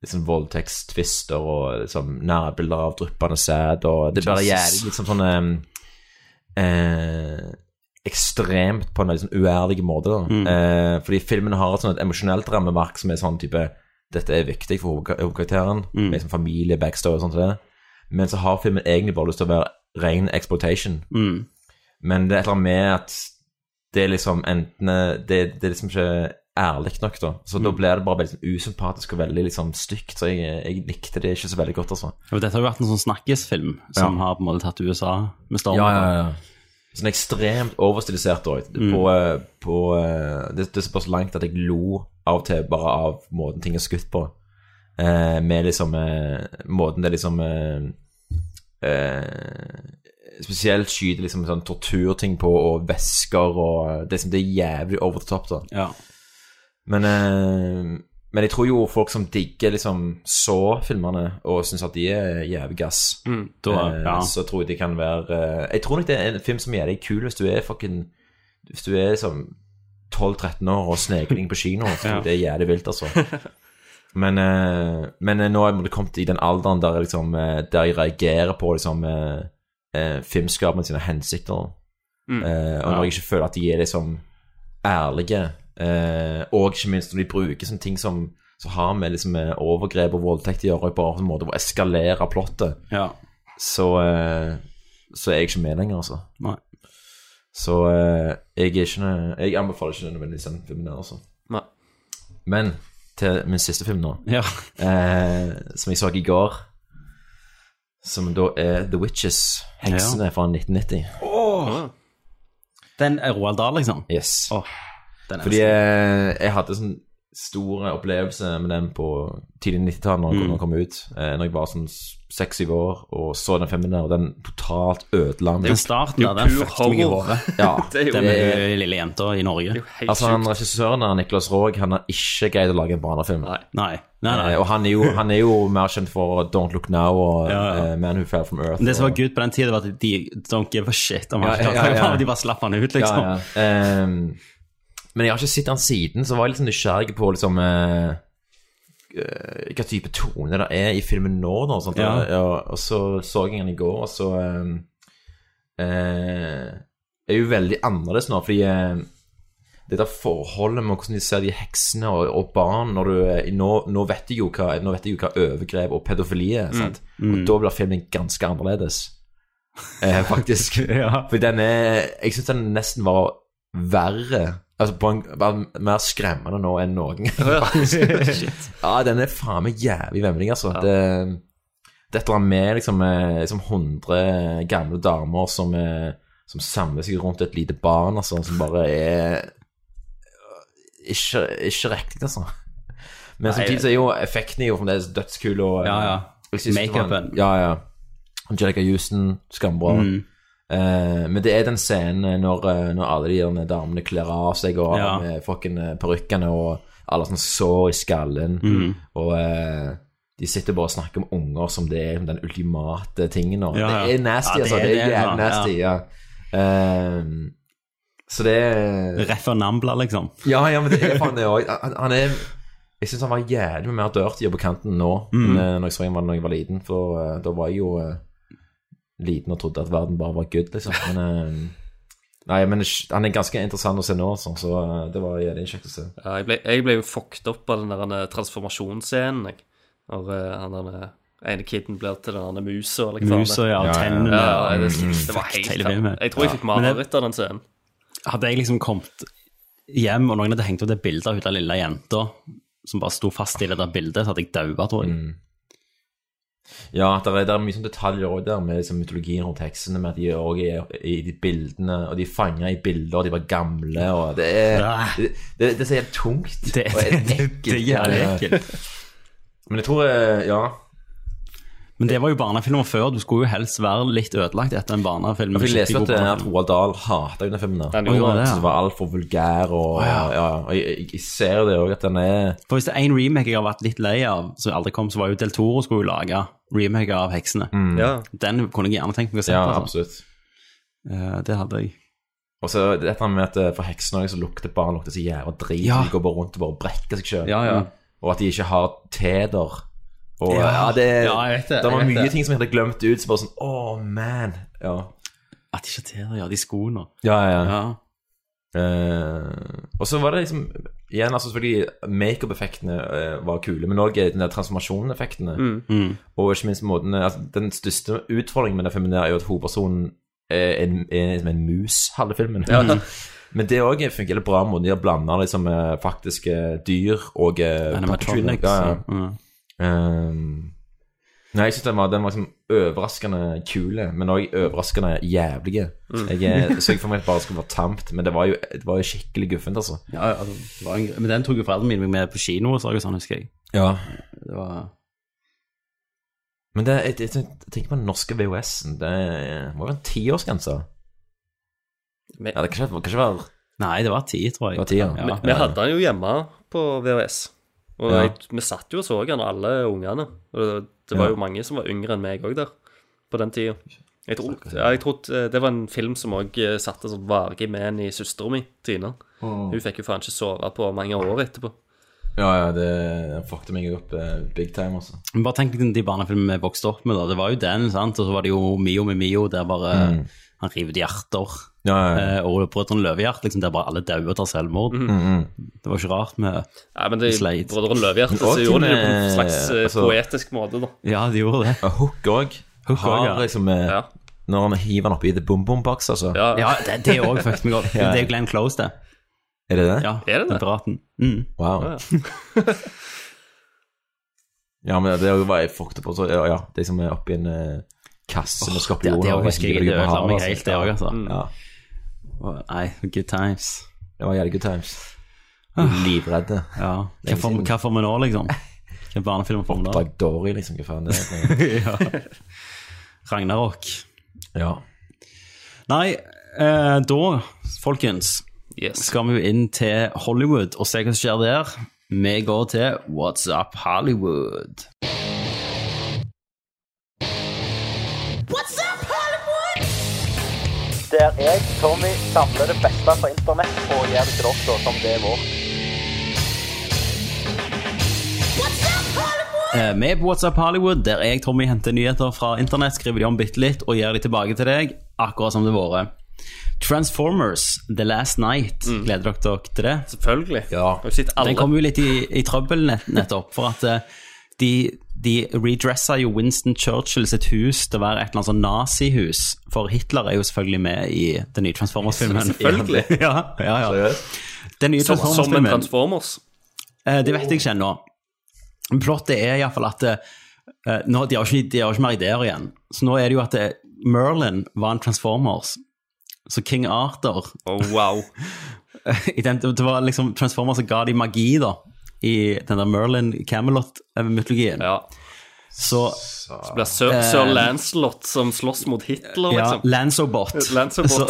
liksom voldtektstvister og liksom nærbilder av dryppende sæd, og det blir jævlig liksom sånn eh, Ekstremt på en veldig sånn uærlig måte, da. Mm. Eh, fordi filmen har et sånt emosjonelt rammeverk som er sånn type Dette er viktig for hovedka- hovedkarakteren, Mm. sånn familie, backstory og sånt. det. Men så har filmen egentlig bare lyst til å være ren exploitation. Mm. Men det er et eller annet med at det er liksom enten Det, det er liksom ikke ærlig nok, da. Så da ble blir det bare veldig sånn usympatisk og veldig liksom stygt. Så jeg, jeg likte det ikke så veldig godt, altså. Og Dette har jo vært en sånn snakkisfilm som Ja. har på en måte tatt USA med storm. Ja, ja, ja. Sånn ekstremt overstilisert òg. Mm. På, eh, på eh, det, det er såpass langt at jeg lo av og til bare av måten ting er skutt på. Eh, med liksom eh, Måten det liksom eh, eh, Spesielt skyter liksom sånn torturting på, og væsker og Det, liksom- det er jævlig over the top, da. Ja. Men, eh, men jeg tror jo folk som digger liksom så-filmene og syns at de er jævlig gass, Mm, da, eh, ja. så tror jeg det kan være eh, Jeg tror nok det er en film som gjør deg kul hvis du er fucking Hvis du er liksom 12-13 år og snekling på kino, så Ja. det er jævlig vilt, altså. Men, eh, men nå er jeg kommet i den alderen der, jeg liksom, der jeg reagerer på liksom, filmskaperne sine hensikter. Mm. Eh, og Ja. når jeg ikke føler at de er liksom ærlige, eh, og ikke minst når de bruker sånne ting som, som har med liksom, eh, overgrep og voldtekt å gjøre, på en måte å eskalere plottet, Ja. så, eh, så er jeg ikke med lenger, altså. Nei. Så eh, jeg er ikke Jeg anbefaler ikke nødvendigvis den filmen der, altså. Nei. Men til min siste film nå, Ja. eh, som jeg så i går, som da er The Witches, Heksene fra 1990. Åh. Den er Roald Dahl, liksom? Yes. Er Fordi jeg, jeg hadde sånn stor opplevelse med den på tidlig 90-tallet når Mm. den kom ut. Eh, når jeg var sånn seks-syv år og så den filmen der, og den totalt ødela meg. Den starten av den pur fucket horror. Ja, Det er jo Den er- lille jenta i Norge. Altså, han regissøren der, Niklas Raag, han har ikke greid å lage en barnefilm. Nei. Nei. Nei, nei. Eh, og han er, jo, han er jo mer kjent for Don't Look Now og Ja, ja. Uh, Man Who Fell From Earth. Det som var good på den tida, var at de don't give a shit om Ja, ja, ja, ja. De bare slapp han ut, liksom. Ja, ja. Ehm, men jeg har ikke sett han siden, så var jeg litt sånn nysgjerrig på liksom eh, eh, hva type tone det er i filmen nå. Da, sånt, Ja. Ja, og så så jeg den i går, og så eh, eh, er jo veldig annerledes nå, fordi eh, det der forholdet med hvordan de ser de heksene og, og barn når du, eh, nå, nå, vet jeg jo hva, nå jeg hva overgrep og pedofili er. Mm. Mm. Og da blir filmen ganske annerledes, eh, faktisk. Ja. For den er Jeg syns den nesten var verre. Altså på en, var mer skremmende nå enn noen ja, den er faen meg jævlig vemmelig, altså. Det, det er et eller annet med liksom, eh, liksom 100 gamle damer som, eh, som samler seg rundt et lite barn, altså, som bare er ikke, ikke riktig, altså. Men Nei, samtidig så er jo effekten er jo fremdeles dødskul og Ja, ja. Makeupen. Ja, ja. Angelica Houston, skambra. Mm. Eh, men det er den scenen når, eh, når alle de der damene kler av seg og Ja. med fucking eh, parykkene og alle sånne sår i skallen. Mm. Og eh, de sitter bare og snakker om unger som det er den ultimate tingen. Og Ja, ja. Det er nasty, det altså. er Det er det, jævlig nasty. Ja. Eh, så det er Rett Nambla, liksom. ja, ja, men det er faen det òg. Han, han er Jeg syns han var jævlig mye mer dirty på kanten nå Mm. enn når jeg så ham da jeg var liten. For da var jeg jo liten og trodde at verden bare var good, liksom. Men eh, Nei, men han er ganske interessant å se nå, altså, så eh, det var jævlig kjekt å se. Ja, jeg, ble, jeg ble jo fucked opp av den der eh, transformasjonsscenen, jeg. Når han der ene kiden blir til den andre musa. Liksom. Musa, ja, tennene. Ja, ja, det, det var helt filmen. Jeg tror jeg fikk mareritt av den scenen. Hadde jeg liksom kommet hjem, og noen hadde hengt opp det bildet av hun lille jenta som bare sto fast i det der bildet, så hadde jeg daua, tror jeg. Mm. Ja, det er, det er mye sånn detaljer også der med liksom, mytologien rundt heksene, med at de også er i de bildene, og de er fanga i bilder, og de var gamle, og det er Det, det, det er så helt tungt. Det- og ekkelt. Men jeg tror eh, Ja. Men det var jo barnefilmer før. Du skulle jo helst være litt ødelagt etter en barnefilm. Jeg fikk lese at, eh, at. Roald Dahl hata den filmen. Den gjorde det, ja. var altfor vulgær, og, ja. ja. og jeg, jeg, ser det òg, at den er For hvis det er en remake jeg har vært litt lei av, som aldri kom, så var jo Del Toro skulle jo lage remake av Heksene. Mm. Ja. Den kunne jeg gjerne tenkt meg å se Ja, altså. absolutt. Eh, det hadde jeg. Og så dette med at eh, for heksene også, så lukter barn lukter så jævla drit. Ja. De går bare rundt og bare brekker seg sjøl. Ja, ja. Og at de ikke har teder. Og Ja. ja, det, Ja, jeg vet det, det var mye det. ting som jeg hadde glemt ut. Så bare sånn oh, man. Ja, At de sjatterer, ja. De skoene. ja. ja. Ja. Uh, og så var det liksom Igjen, altså selvfølgelig makeup-effektene uh, var kule, men òg den der transformasjon-effektene. Mm. Mm. Og ikke minst måten altså, Den største utfordringen med den filmen der er jo at hovedpersonen er en, er som en mus halve filmen. Ja. Men det òg fungerer bra, måten de har blanda liksom, eh, faktiske dyr og eh, Animatronics. Ja, ja. Ehm, nei, jeg syns den var, den var liksom overraskende kule, men òg overraskende jævlige. Mm. Jeg eh, så jeg for meg at bare skulle være tamt, men det var jo, det var jo skikkelig guffent, altså. Ja, ja, altså, det var en, men den tok jo foreldrene mine med på kino, og så og sånn, husker jeg. Ja. Det var Men det, jeg, jeg, jeg tenker på den norske VHS-en. Det må jo være en tiårsgrense. Men- Ja, det kan ikke, være Nei, det var ti, tror jeg. Det var ti, ja. Vi, vi hadde den jo hjemme på VHS. Og Ja. jeg, vi satt jo og så han, alle ungene. Og det, det var Ja. jo mange som var yngre enn meg òg der, på den tida. Jeg trodde, jeg tror eh, det var en film som òg satte sånn varig med en i søstera mi, Tina. Oh. Hun fikk jo faen ikke sove på mange år etterpå. Ja, ja, det fucket meg opp eh, big time, altså. Bare tenk de barnefilmene vi vokste opp med, da. Det var jo den, sant, og så var det jo Mio med Mio, der bare Mm. han river ut hjerter. Ja, ja, ja. Eh, og sånt Løvehjert, liksom, der bare alle dauer og tar selvmord. Mm, mm. Det var ikke rart med Nei, men det, Slade. Brødrene Løvehjerte så gjorde de det på en slags eh, altså- poetisk måte, da. Ja, de gjorde det. Og Hook òg. Hook Har også, ja. liksom eh, Ja. Når han hiver den oppi the boom boom box, altså. Ja, Ja, det, det er òg fucket meg opp. Ja. Det er jo Glenn Close, det. Er det det? Ja, Er det det? piraten. Mm. Wow. Ja. Ja, men det var jeg fucked på. Så, ja, ja, det som er oppi en kasse med Det, skorpioner. det og husker jeg. Det på ødela meg altså. helt, det òg, altså. Mm. Ja, Nei, good times. det var jævlig good times. Ah. Livredde. Ja. Hva får, hva får vi nå, liksom? Hvilken barnefilm får vi nå? Oppdrag Dory, liksom. Hva faen det er. ja. Ragnarok. Ja. Nei, eh, da, folkens, Yes. skal vi jo inn til Hollywood og se hva som skjer der. Vi går til What's Up Hollywood. Der jeg, Tommy, samler det beste fra internett og gjør det til dere som det er vårt. Med Vi er på WhatsApp Hollywood, der jeg, Tommy, henter nyheter fra internett, skriver de om bitte litt og gir de tilbake til deg, akkurat som det har vært. Transformers The Last Night, gleder dere dere til det? Selvfølgelig. Ja. Har jo sett alle. Den kom jo litt i, i trøbbel nett, nettopp, for at eh, de, de redressa jo Winston Churchill sitt hus til å være et eller annet sånn nazihus, for Hitler er jo selvfølgelig med i den nye Transformers-filmen. Selvfølgelig. ja, ja, ja. Den nye Som, som en Transformers-filmen Eh, Det vet jeg ikke ennå. Plottet er iallfall at eh, nå, de, har ikke, de har ikke mer ideer igjen. Så nå er det jo at det, Merlin var en Transformers. Så King Arthur Oh, wow. Det var liksom Transformers som ga de magi, da, i den der Merlin Camelot-mytologien. Ja. Så Så blir Sir, Eh, Sir Lancelot som slåss mot Hitler, ja, liksom. Lanzobot. Lancelot. Så,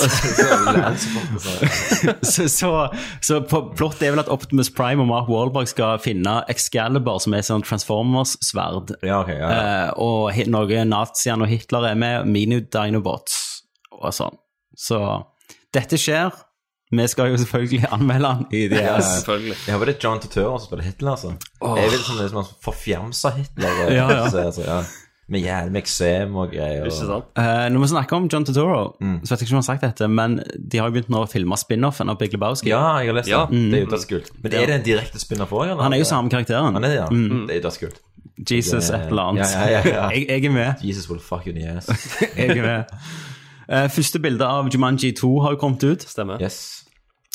så, så, så på- plottet er vel at Optimus Prime og Mark Wahlberg skal finne Excalibur, som er sånn Transformers-sverd. Ja, okay, ja, ja. Eh, og noen nazier og Hitler er med, mini-dinobots og sånn. Så dette skjer. Vi skal jo selvfølgelig anmelde han. i de Ja, Selvfølgelig. Jeg håper det er John Turturro som spiller Hitler, altså. Oh. Jeg vil sånn liksom en forfjamsa Hitler. Ja, ja. Så, altså, ja. Med jævlig eksem og greier. Ikke Og... sant? Uh, Når vi snakker om John Turturro, Mm. så vet jeg ikke om han har sagt dette, men de har jo begynt nå å filme spin-offen av Big Lebowski. Ja, jeg har lest Ja. det. Det er jo dødskult. Men er det en direkte spin-off òg? Han er jo samme karakteren. Han er det, ja. Mm. Det er jo dødskult. Jesus et eller annet. Ja, ja, ja, ja. Jeg, jeg er med. Jesus will fuck you in the ass. Jeg er med. Uh, første bilde av Jumanji 2 har jo kommet ut. Stemmer. Yes.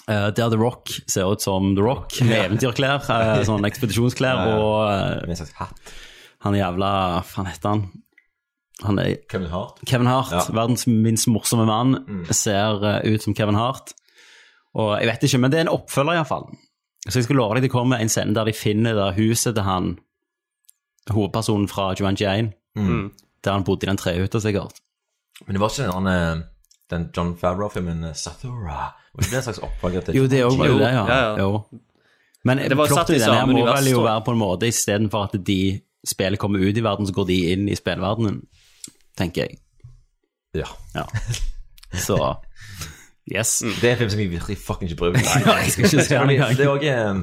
Eh, der The Rock ser ut som The Rock, med eventyrklær, uh, sånn ekspedisjonsklær, Ja, ja. og eh, Med en slags hatt. han jævla Hva heter han? Han er Kevin Hart. Kevin Hart, Ja. verdens minst morsomme mann, Mm. ser uh, ut som Kevin Hart. Og jeg vet ikke, men det er en oppfølger iallfall. Så jeg skal love deg det kommer en scene der de finner det huset til han hovedpersonen fra Jumanji 1, Mm. der han bodde i den trehytta, sikkert. Men det var ikke den, eh, den John Favreau-filmen eh, Sathura? Var ikke det en slags oppfølger til Jo, det òg jo Jo, det, ja. ja, ja. Jo. Men Det var satt plottet i denne må univers, vel jo være på en måte istedenfor at de spillet kommer ut i verden, så går de inn i spillverdenen, tenker jeg. Ja. Ja. Så Yes. Det er en film som jeg virkelig fucking ikke bryr meg Nei, jeg skal ikke se den engang. Det er også, eh,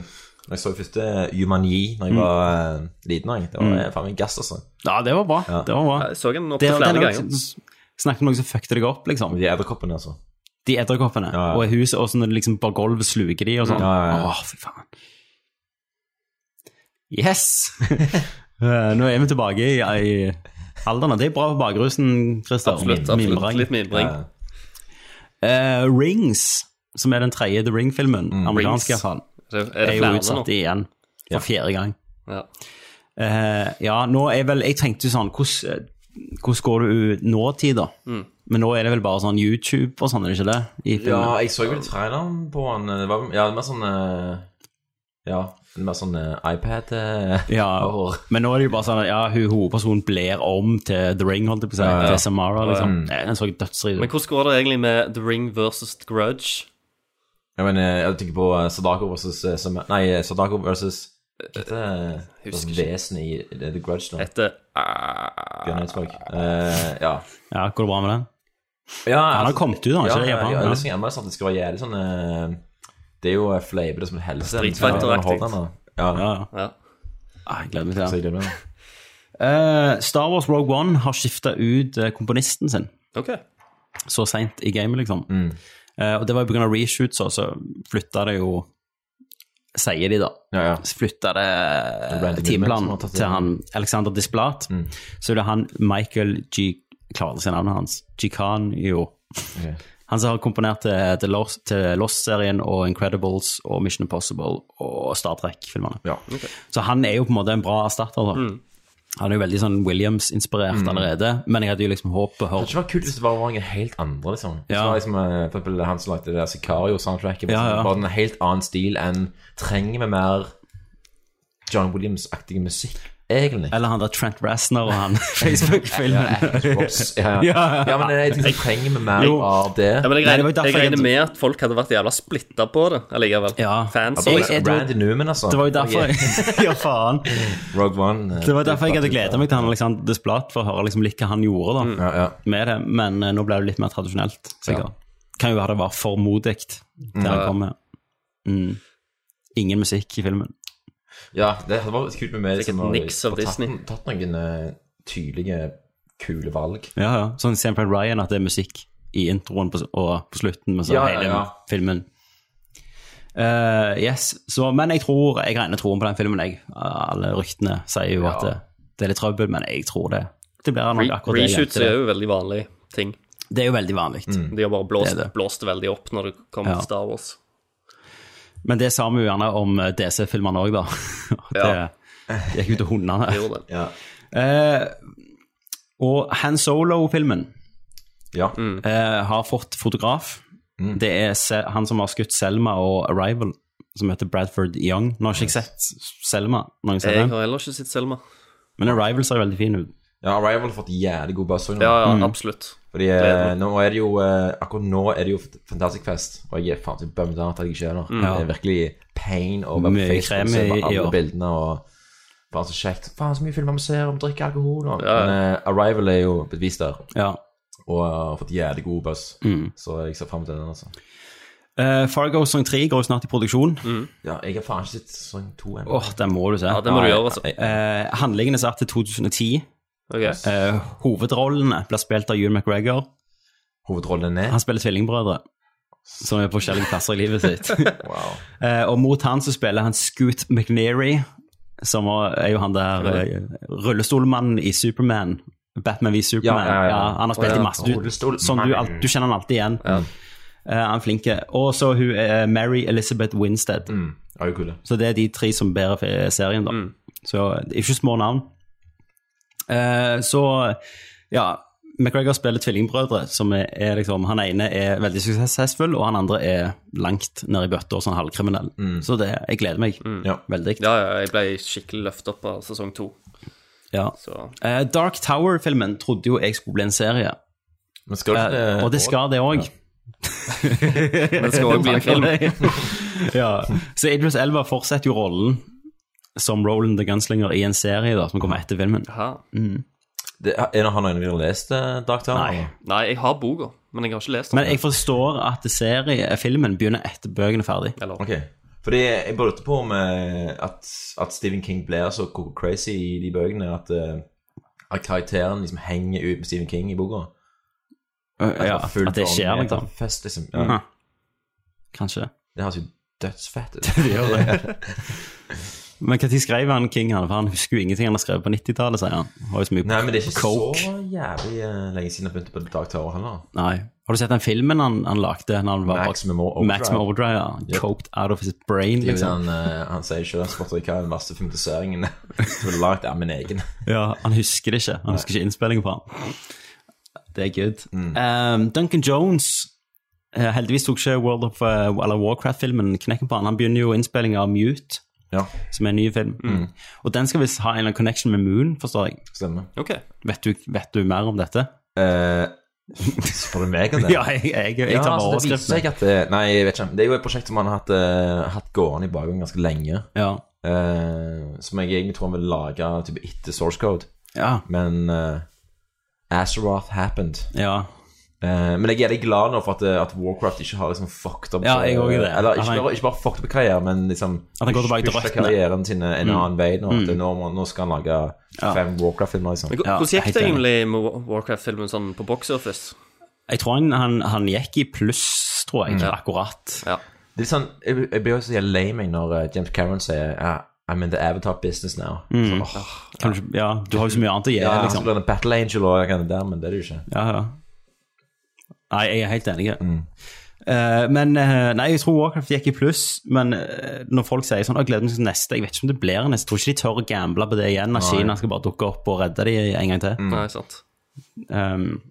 Når jeg så første Jumanji da jeg Mm. var mm. liten, det var eh, faen meg gass, altså. Ja, det var bra. Ja. Det var bra. Jeg så den opp Det til er- flere er ganger. Snakket om noe som fucket deg opp, liksom. De edderkoppene, altså. De edderkoppene. Ja, ja. Og huset, og sånn liksom bare gulvet sluker de og sånn. Ja, ja, ja. Åh, fy faen. Yes! Eh, Nå er vi tilbake i, i alderen. Det er bra for bakrusen, Christer. Absolutt. Absolutt. mimring. Litt mimring. Ja. Eh, Rings, som er den tredje The Ring-filmen, amerikansk i iallfall, Er er er jo utsatt nå? igjen for fjerde gang. Ja. Uh, ja, nå er vel Jeg tenkte jo sånn Hvordan, hvordan går du ut nåtid, da? Mm. Men nå er det vel bare sånn YouTube og sånn, er det ikke det? I Ja, jeg så litt traileren på han. Det var ja, var sånn eh, Ja, var sånn eh, iPad eh, Ja, men nå er det jo bare sånn at ja, hun hovedpersonen blir om til The Ring, holdt jeg på å si. Ja, ja. Til Samara, liksom. Mm. Den så dødsrig Men hvordan går det egentlig med The Ring versus The Grudge? Jeg mener, jeg tenker på eh, Sadako versus eh, Nei, eh, Sadako versus Hva heter det? Husker Sånn Vesen i The Grudge, da. Etter Bjørn Eidsvåg. Eh, ja. Ja, Går det bra med den? ja Han har kommet ut, han. ikke ja, det, i ja, ja, Ja. det gjerne sånn det skal være jævlig sånn eh, Det er jo eh, fleipete som helse. Street Fighter-aktig. Ja, Ja, ja. Ah, jeg gleder meg til det. Eh, Star Wars Rogue One har skifta ut eh, komponisten sin Okay. så seint i gamet, liksom. Mm. Uh, og det var jo pga. reshoots, og så flytta det jo Sier de, da. Ja, ja. Så flytta det det timeplanen det. til han Alexander Displat. Mm. Så er det han Michael G... Klarer si navnet hans. Gikan, jo. Ok. Han som har komponert til, til Lost-serien Lost-serien og Incredibles og Mission Impossible og Star Trek-filmene. Ja. Så han er jo på en måte en bra erstatter. da. Han er jo veldig sånn Williams-inspirert allerede, men jeg hadde jo liksom håpet å Det hadde ikke vært kult hvis det var noen helt andre, liksom. Hvis Ja. det var liksom, eh, for eksempel han som lagde det der Sicario-soundtracket. Ja, ja. Bare en helt annen stil enn Trenger vi mer John Williams-aktig musikk, egentlig? Eller han der Trent Reznor og han Facebook-filmen. Ja, ja. ja, men jeg tenker trenger vi mer av det? Ja, men jeg regner, jeg jeg- regner med at folk hadde vært jævla splitta på det allikevel. Ja. Fans. Jeg- liksom. jeg- Randy Newman, altså. Det var jo derfor Ja, faen. Rogue One. eh, Det var derfor jeg hadde gleda meg til han Alexander Desplat for å høre liksom litt hva han gjorde da, Ja, ja. med det, men eh, nå ble det litt mer tradisjonelt, sikkert. Kan jo være det var for modig det han kom med. Mm. Ingen musikk i filmen. Ja, det hadde vært kult med meg Sikkert som har niks av har tatt, Disney. tatt noen eh, tydelige, kule valg. Ja, ja. Sånn Sempre Ryan, at det er musikk i introen på, og på slutten, med så Ja, ja, hele ja. filmen. Eh, yes, så, men jeg tror Jeg regner troen på den filmen, jeg. Alle ryktene sier jo at det, det er litt trøbbel, men jeg tror det. Det blir nok akkurat det. jeg Reshoots det er jo veldig vanlig ting. Det er jo veldig vanlig. De har bare blåst, Det er det. blåst veldig opp når det kommer Ja. til Star Wars. Men det sa vi jo gjerne om eh, DC-filmene òg, da. det Det gikk jo til hundene. Ja. Eh, og Han Solo-filmen Ja. eh, har fått fotograf. Mm. Det er han som har skutt Selma og Arrival, som heter Bradford Young. Nå har ikke jeg sett Selma. Noen Jeg har heller ikke sett Selma. Men Arrival ser veldig fin ut. Ja, Arrival har fått jævlig god buzz. Ja, ja, Mm. absolutt. Fordi eh, nå er det jo eh, Akkurat nå er det jo Fantastic Fest, og jeg er faen så bummed at jeg ikke er der. Mm. Det er virkelig pain å være på Facebook og se på alle bildene og Faen så kjekt. Faen så mye filmer vi ser om drikke alkohol og Ja. Men eh, Arrival er jo bevis der, Ja. og har fått jævlig god buzz. Mm. Så jeg ser fram til den, altså. Uh, Fargo sesong 3 går jo snart i produksjon. Ja, jeg har faen ikke sett sesong 2 ennå. Åh, den må du se. Ja, det må du gjøre, altså. Uh, handlingen er satt til 2010. Ok. Uh, hovedrollene blir spilt av Ewan McGregor. Hovedrollen er Han spiller tvillingbrødre, som er på forskjellige plasser i livet sitt. Wow. uh, og mot han så spiller han Scoot McNeary, som er jo han der uh, rullestolmannen i Superman. Batman v Superman. Ja, ja, ja. han har spilt oh, ja. i masse. Du, sånn du, du kjenner han alltid igjen. Eh, han er flink. Og så hun er Mary Elizabeth Winstead. Mm. Så det er de tre som bærer serien, da. Så det er ikke små navn. Eh, så ja, McGregor spiller tvillingbrødre, som er, er liksom Han ene er veldig suksessfull, og han andre er langt nede i bøtta og sånn halvkriminell. Så det, jeg gleder meg Ja. veldig. Ja, ja, jeg ble skikkelig løftet opp av sesong to. Ja. Så Eh, Dark Tower-filmen trodde jo jeg skulle bli en serie, Men skal det, Eh, og det skal det òg. Men det skal også bli en film. ja. Så Idris Elva fortsetter jo rollen som Roland the Gunslinger i en serie da, som kommer etter filmen. Mm. Det, er det han noen har lest, eh, Dark Tower? Nei. Nei, jeg har boka, men jeg har ikke lest den. Men jeg forstår at serie, filmen begynner etter bøkene er ferdig. Eller, Ok. Fordi jeg bare lurte på om eh, at, at Stephen King blir så crazy i de bøkene at, eh, at karakteren liksom henger ut med Stephen King i boka. ja, at det skjer, liksom. Fest, liksom. Ja. Aha. Kanskje. Det høres jo dødsfett ut. Det gjør det. Men når skrev han King? Han, han husker jo ingenting han har skrevet på 90-tallet, sier han. Har jo så mye Nei, men det er ikke coke. så jævlig eh, lenge siden jeg begynte på Dag Tower heller. Nei. Har du sett den filmen han, han lagde? Han var Maximum Overdrive. Maximum Overdrive, ja. Yep. Coked out of his brain, Det liksom. Han, uh, han sier ikke at Spotter hva den verste filmatiseringen som er lagd av min egen. Ja, han husker det ikke. Han husker ikke innspillingen på han. Det er good. Mm. Um, Duncan Jones eh, Heldigvis tok ikke World of uh, eller Warcraft-filmen knekken på han. Han begynner jo innspilling av Mute, Ja, som er en ny film. Og den skal visst ha en eller annen connection med Moon, forstår jeg. stemmer. ok. Vet du, vet du mer om dette? Eh, Spør du meg om det? Ja, jeg, jeg, jeg tar altså, bare det viser seg at det, Nei, jeg vet ikke. Det er jo et prosjekt som han har hatt, eh, hatt gående i bakgrunnen ganske lenge. Ja. eh, som jeg egentlig tror han vil lage typ, etter source code. Ja. Men uh, Azeroth happened. ja. Eh, men jeg er litt glad nå for at, eh, at Warcraft ikke har liksom fucked up Ja, jeg også er det. Eller ikke bare, ikke bare fucked up karriere, men liksom At han går tilbake til røttene. karrieren sin en Mm. annen vei nå. At Mm. nå, må- nå skal han lage Ja. fem Warcraft-filmer, liksom. Men Ja, Hvordan gikk helt det enig. egentlig med Warcraft-filmen sånn på box office? Jeg tror han, han, han gikk i pluss, tror jeg, akkurat. Ja. Det er litt sånn, Jeg, jeg blir jo så jævlig meg når eh, James Cameron sier ja, I'm in the avatar business now. Mm. Så, åh, Kan du, ikke- ja, du har jo så mye annet å gjøre, ja, liksom. så blir det en Battle Angel og jeg kan det der, men det er det jo ikke. Ja, ja. Nei, jeg er helt enig. Mm. Uh, men uh, Nei, jeg tror Warcraft gikk i pluss, men uh, når folk sier sånn 'Jeg gleder meg til neste', jeg vet ikke om det blir neste. Jeg tror ikke de tør å gamble på det igjen, at Nei. Kina skal bare dukke opp og redde de en gang til. Nei, sant. Um,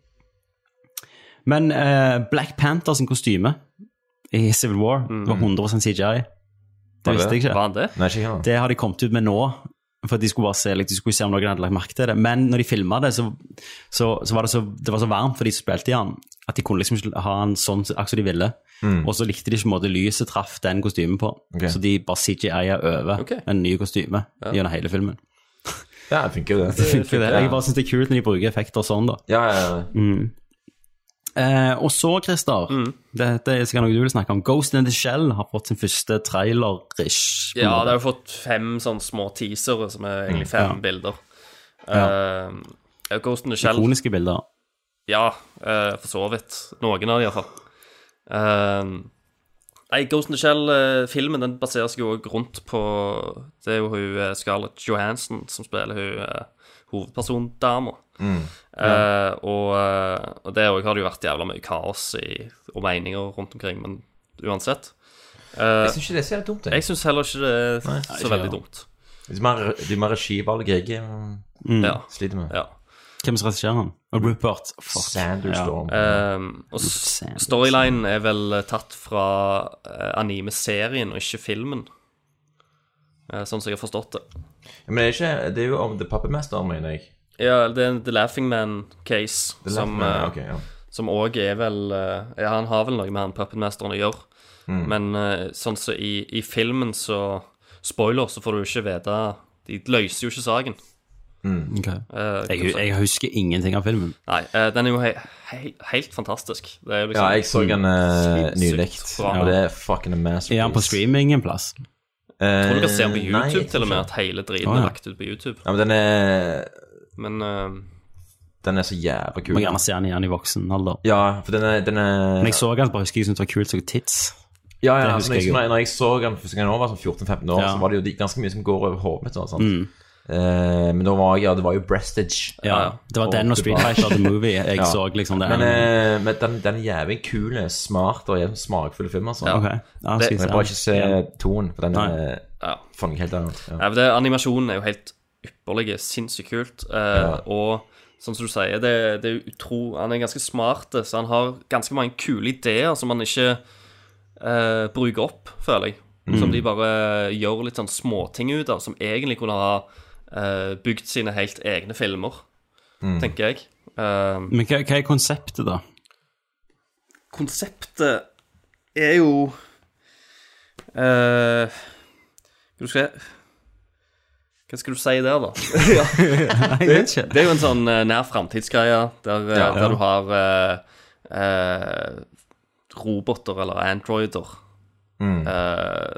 men eh, Black Panther sin kostyme i Civil War det var 100 CGI. Det visste jeg ikke. Var han det? Nei, ikke. Det har de kommet ut med nå. For de skulle bare se, like, de skulle se om noen hadde lagt merke til det. Men når de filma det, så, så, så var det så det var så varmt for de som spilte i han, at de kunne liksom ikke ha den sånn akkurat som de ville. Og så likte de ikke måten lyset traff den kostymen på. Okay. Så de bare CGI-a over okay. en ny kostyme gjennom hele filmen. Ja, det funker jo det. Det funker det. Jeg bare syns det er kult når de bruker effekter sånn, da. Ja, ja, ja. Mm. Eh, og så, Christer, Mm. dette er sikkert noe du vil snakke om. Ghost in the Shell har fått sin første trailer-ish. Ja, måte. det har jo fått fem sånne små teasere, som er egentlig Mm, fem ja. bilder. Ja. Uh, Ghost in the Shell Ikoniske bilder. Ja, uh, for så vidt. Noen av de, iallfall. Uh, nei, Ghost in the Shell-filmen den baserer seg jo òg rundt på Det er jo hun eh, Scarlett Johansson som spiller hun hovedpersondama. Mm, Eh, og, eh, og det òg har det jo vært jævla mye kaos i, og meninger rundt omkring, men uansett. Eh, Jeg syns ikke det er så jævlig dumt. Jeg syns heller ikke det er Nei, så ikke veldig ja. dumt. Det er mer, er mer regivalg jeg mm. Ja. sliter med. Ja. Hvem som regisserer han? Og Rupert. Fuck. Sanderstorm. Um, og storylinen er vel tatt fra uh, anime-serien og ikke filmen. Eh, sånn som jeg har forstått det. Ja, men det er, ikke, det er jo om The Puppet Master, mener jeg. Ja, det er The Laughing Man-case, som Man, eh, ja. Som òg er vel eh, Ja, han har vel noe med han Puppet-mesteren å gjøre. Mm. Men eh, sånn som i, i filmen, så Spoiler, så får du jo ikke vite De løser jo ikke saken. Ok. Okay. Jeg, jeg husker ingenting av filmen. Nei, eh, den er jo he he helt fantastisk. Det er liksom Ja, jeg så den sinnssykt nylig, og det er fucking a masterpiece. Er han på streaming en plass? Jeg tror du kan se den på YouTube, nei, til og med, at hele driten ja. er lagt ut på YouTube. Ja, men den er Men uh... Den er så jævla kul. Må gjerne se den igjen i voksen alder. Ja, for den er, den er Men jeg så den, bare husker jeg syntes det var kult så tits. Ja, ja, altså, når, jeg, jeg når, jeg, når jeg så den første gang jeg var sånn 14-15 år, Ja. så var det jo ganske mye som går over hodet mitt. og sånn Mm. Eh, men da var ja, det var jo Breastage. Ja, det var den og Street Fighter The Movie jeg så liksom det Men, eh, men den, den er jævlig kul, smart og smakfulle smakfull film, altså. Ja. okay. Ja, det, jeg bare ikke se Ja. toen, for den er Ja. fanger helt annet. Ja. Ja, det, Animasjonen er jo helt ypperlig, sinnssykt kult. Uh, Ja. Og som du sier, det, det er utro Han er ganske smart, så han har ganske mange kule ideer som han ikke eh, bruker opp, føler jeg. Mm. Som de bare gjør litt sånn småting ut av, som egentlig kunne ha eh, bygd sine helt egne filmer, Mm. tenker jeg. Uh, Men hva, hva er konseptet, da? konseptet er jo eh, Skal du se Hva skal du si der, da? ja. jeg. Det er jo en sånn uh, nær framtidsgreie der, uh, Ja. der du har uh, eh, roboter eller androider. Mm. Eh,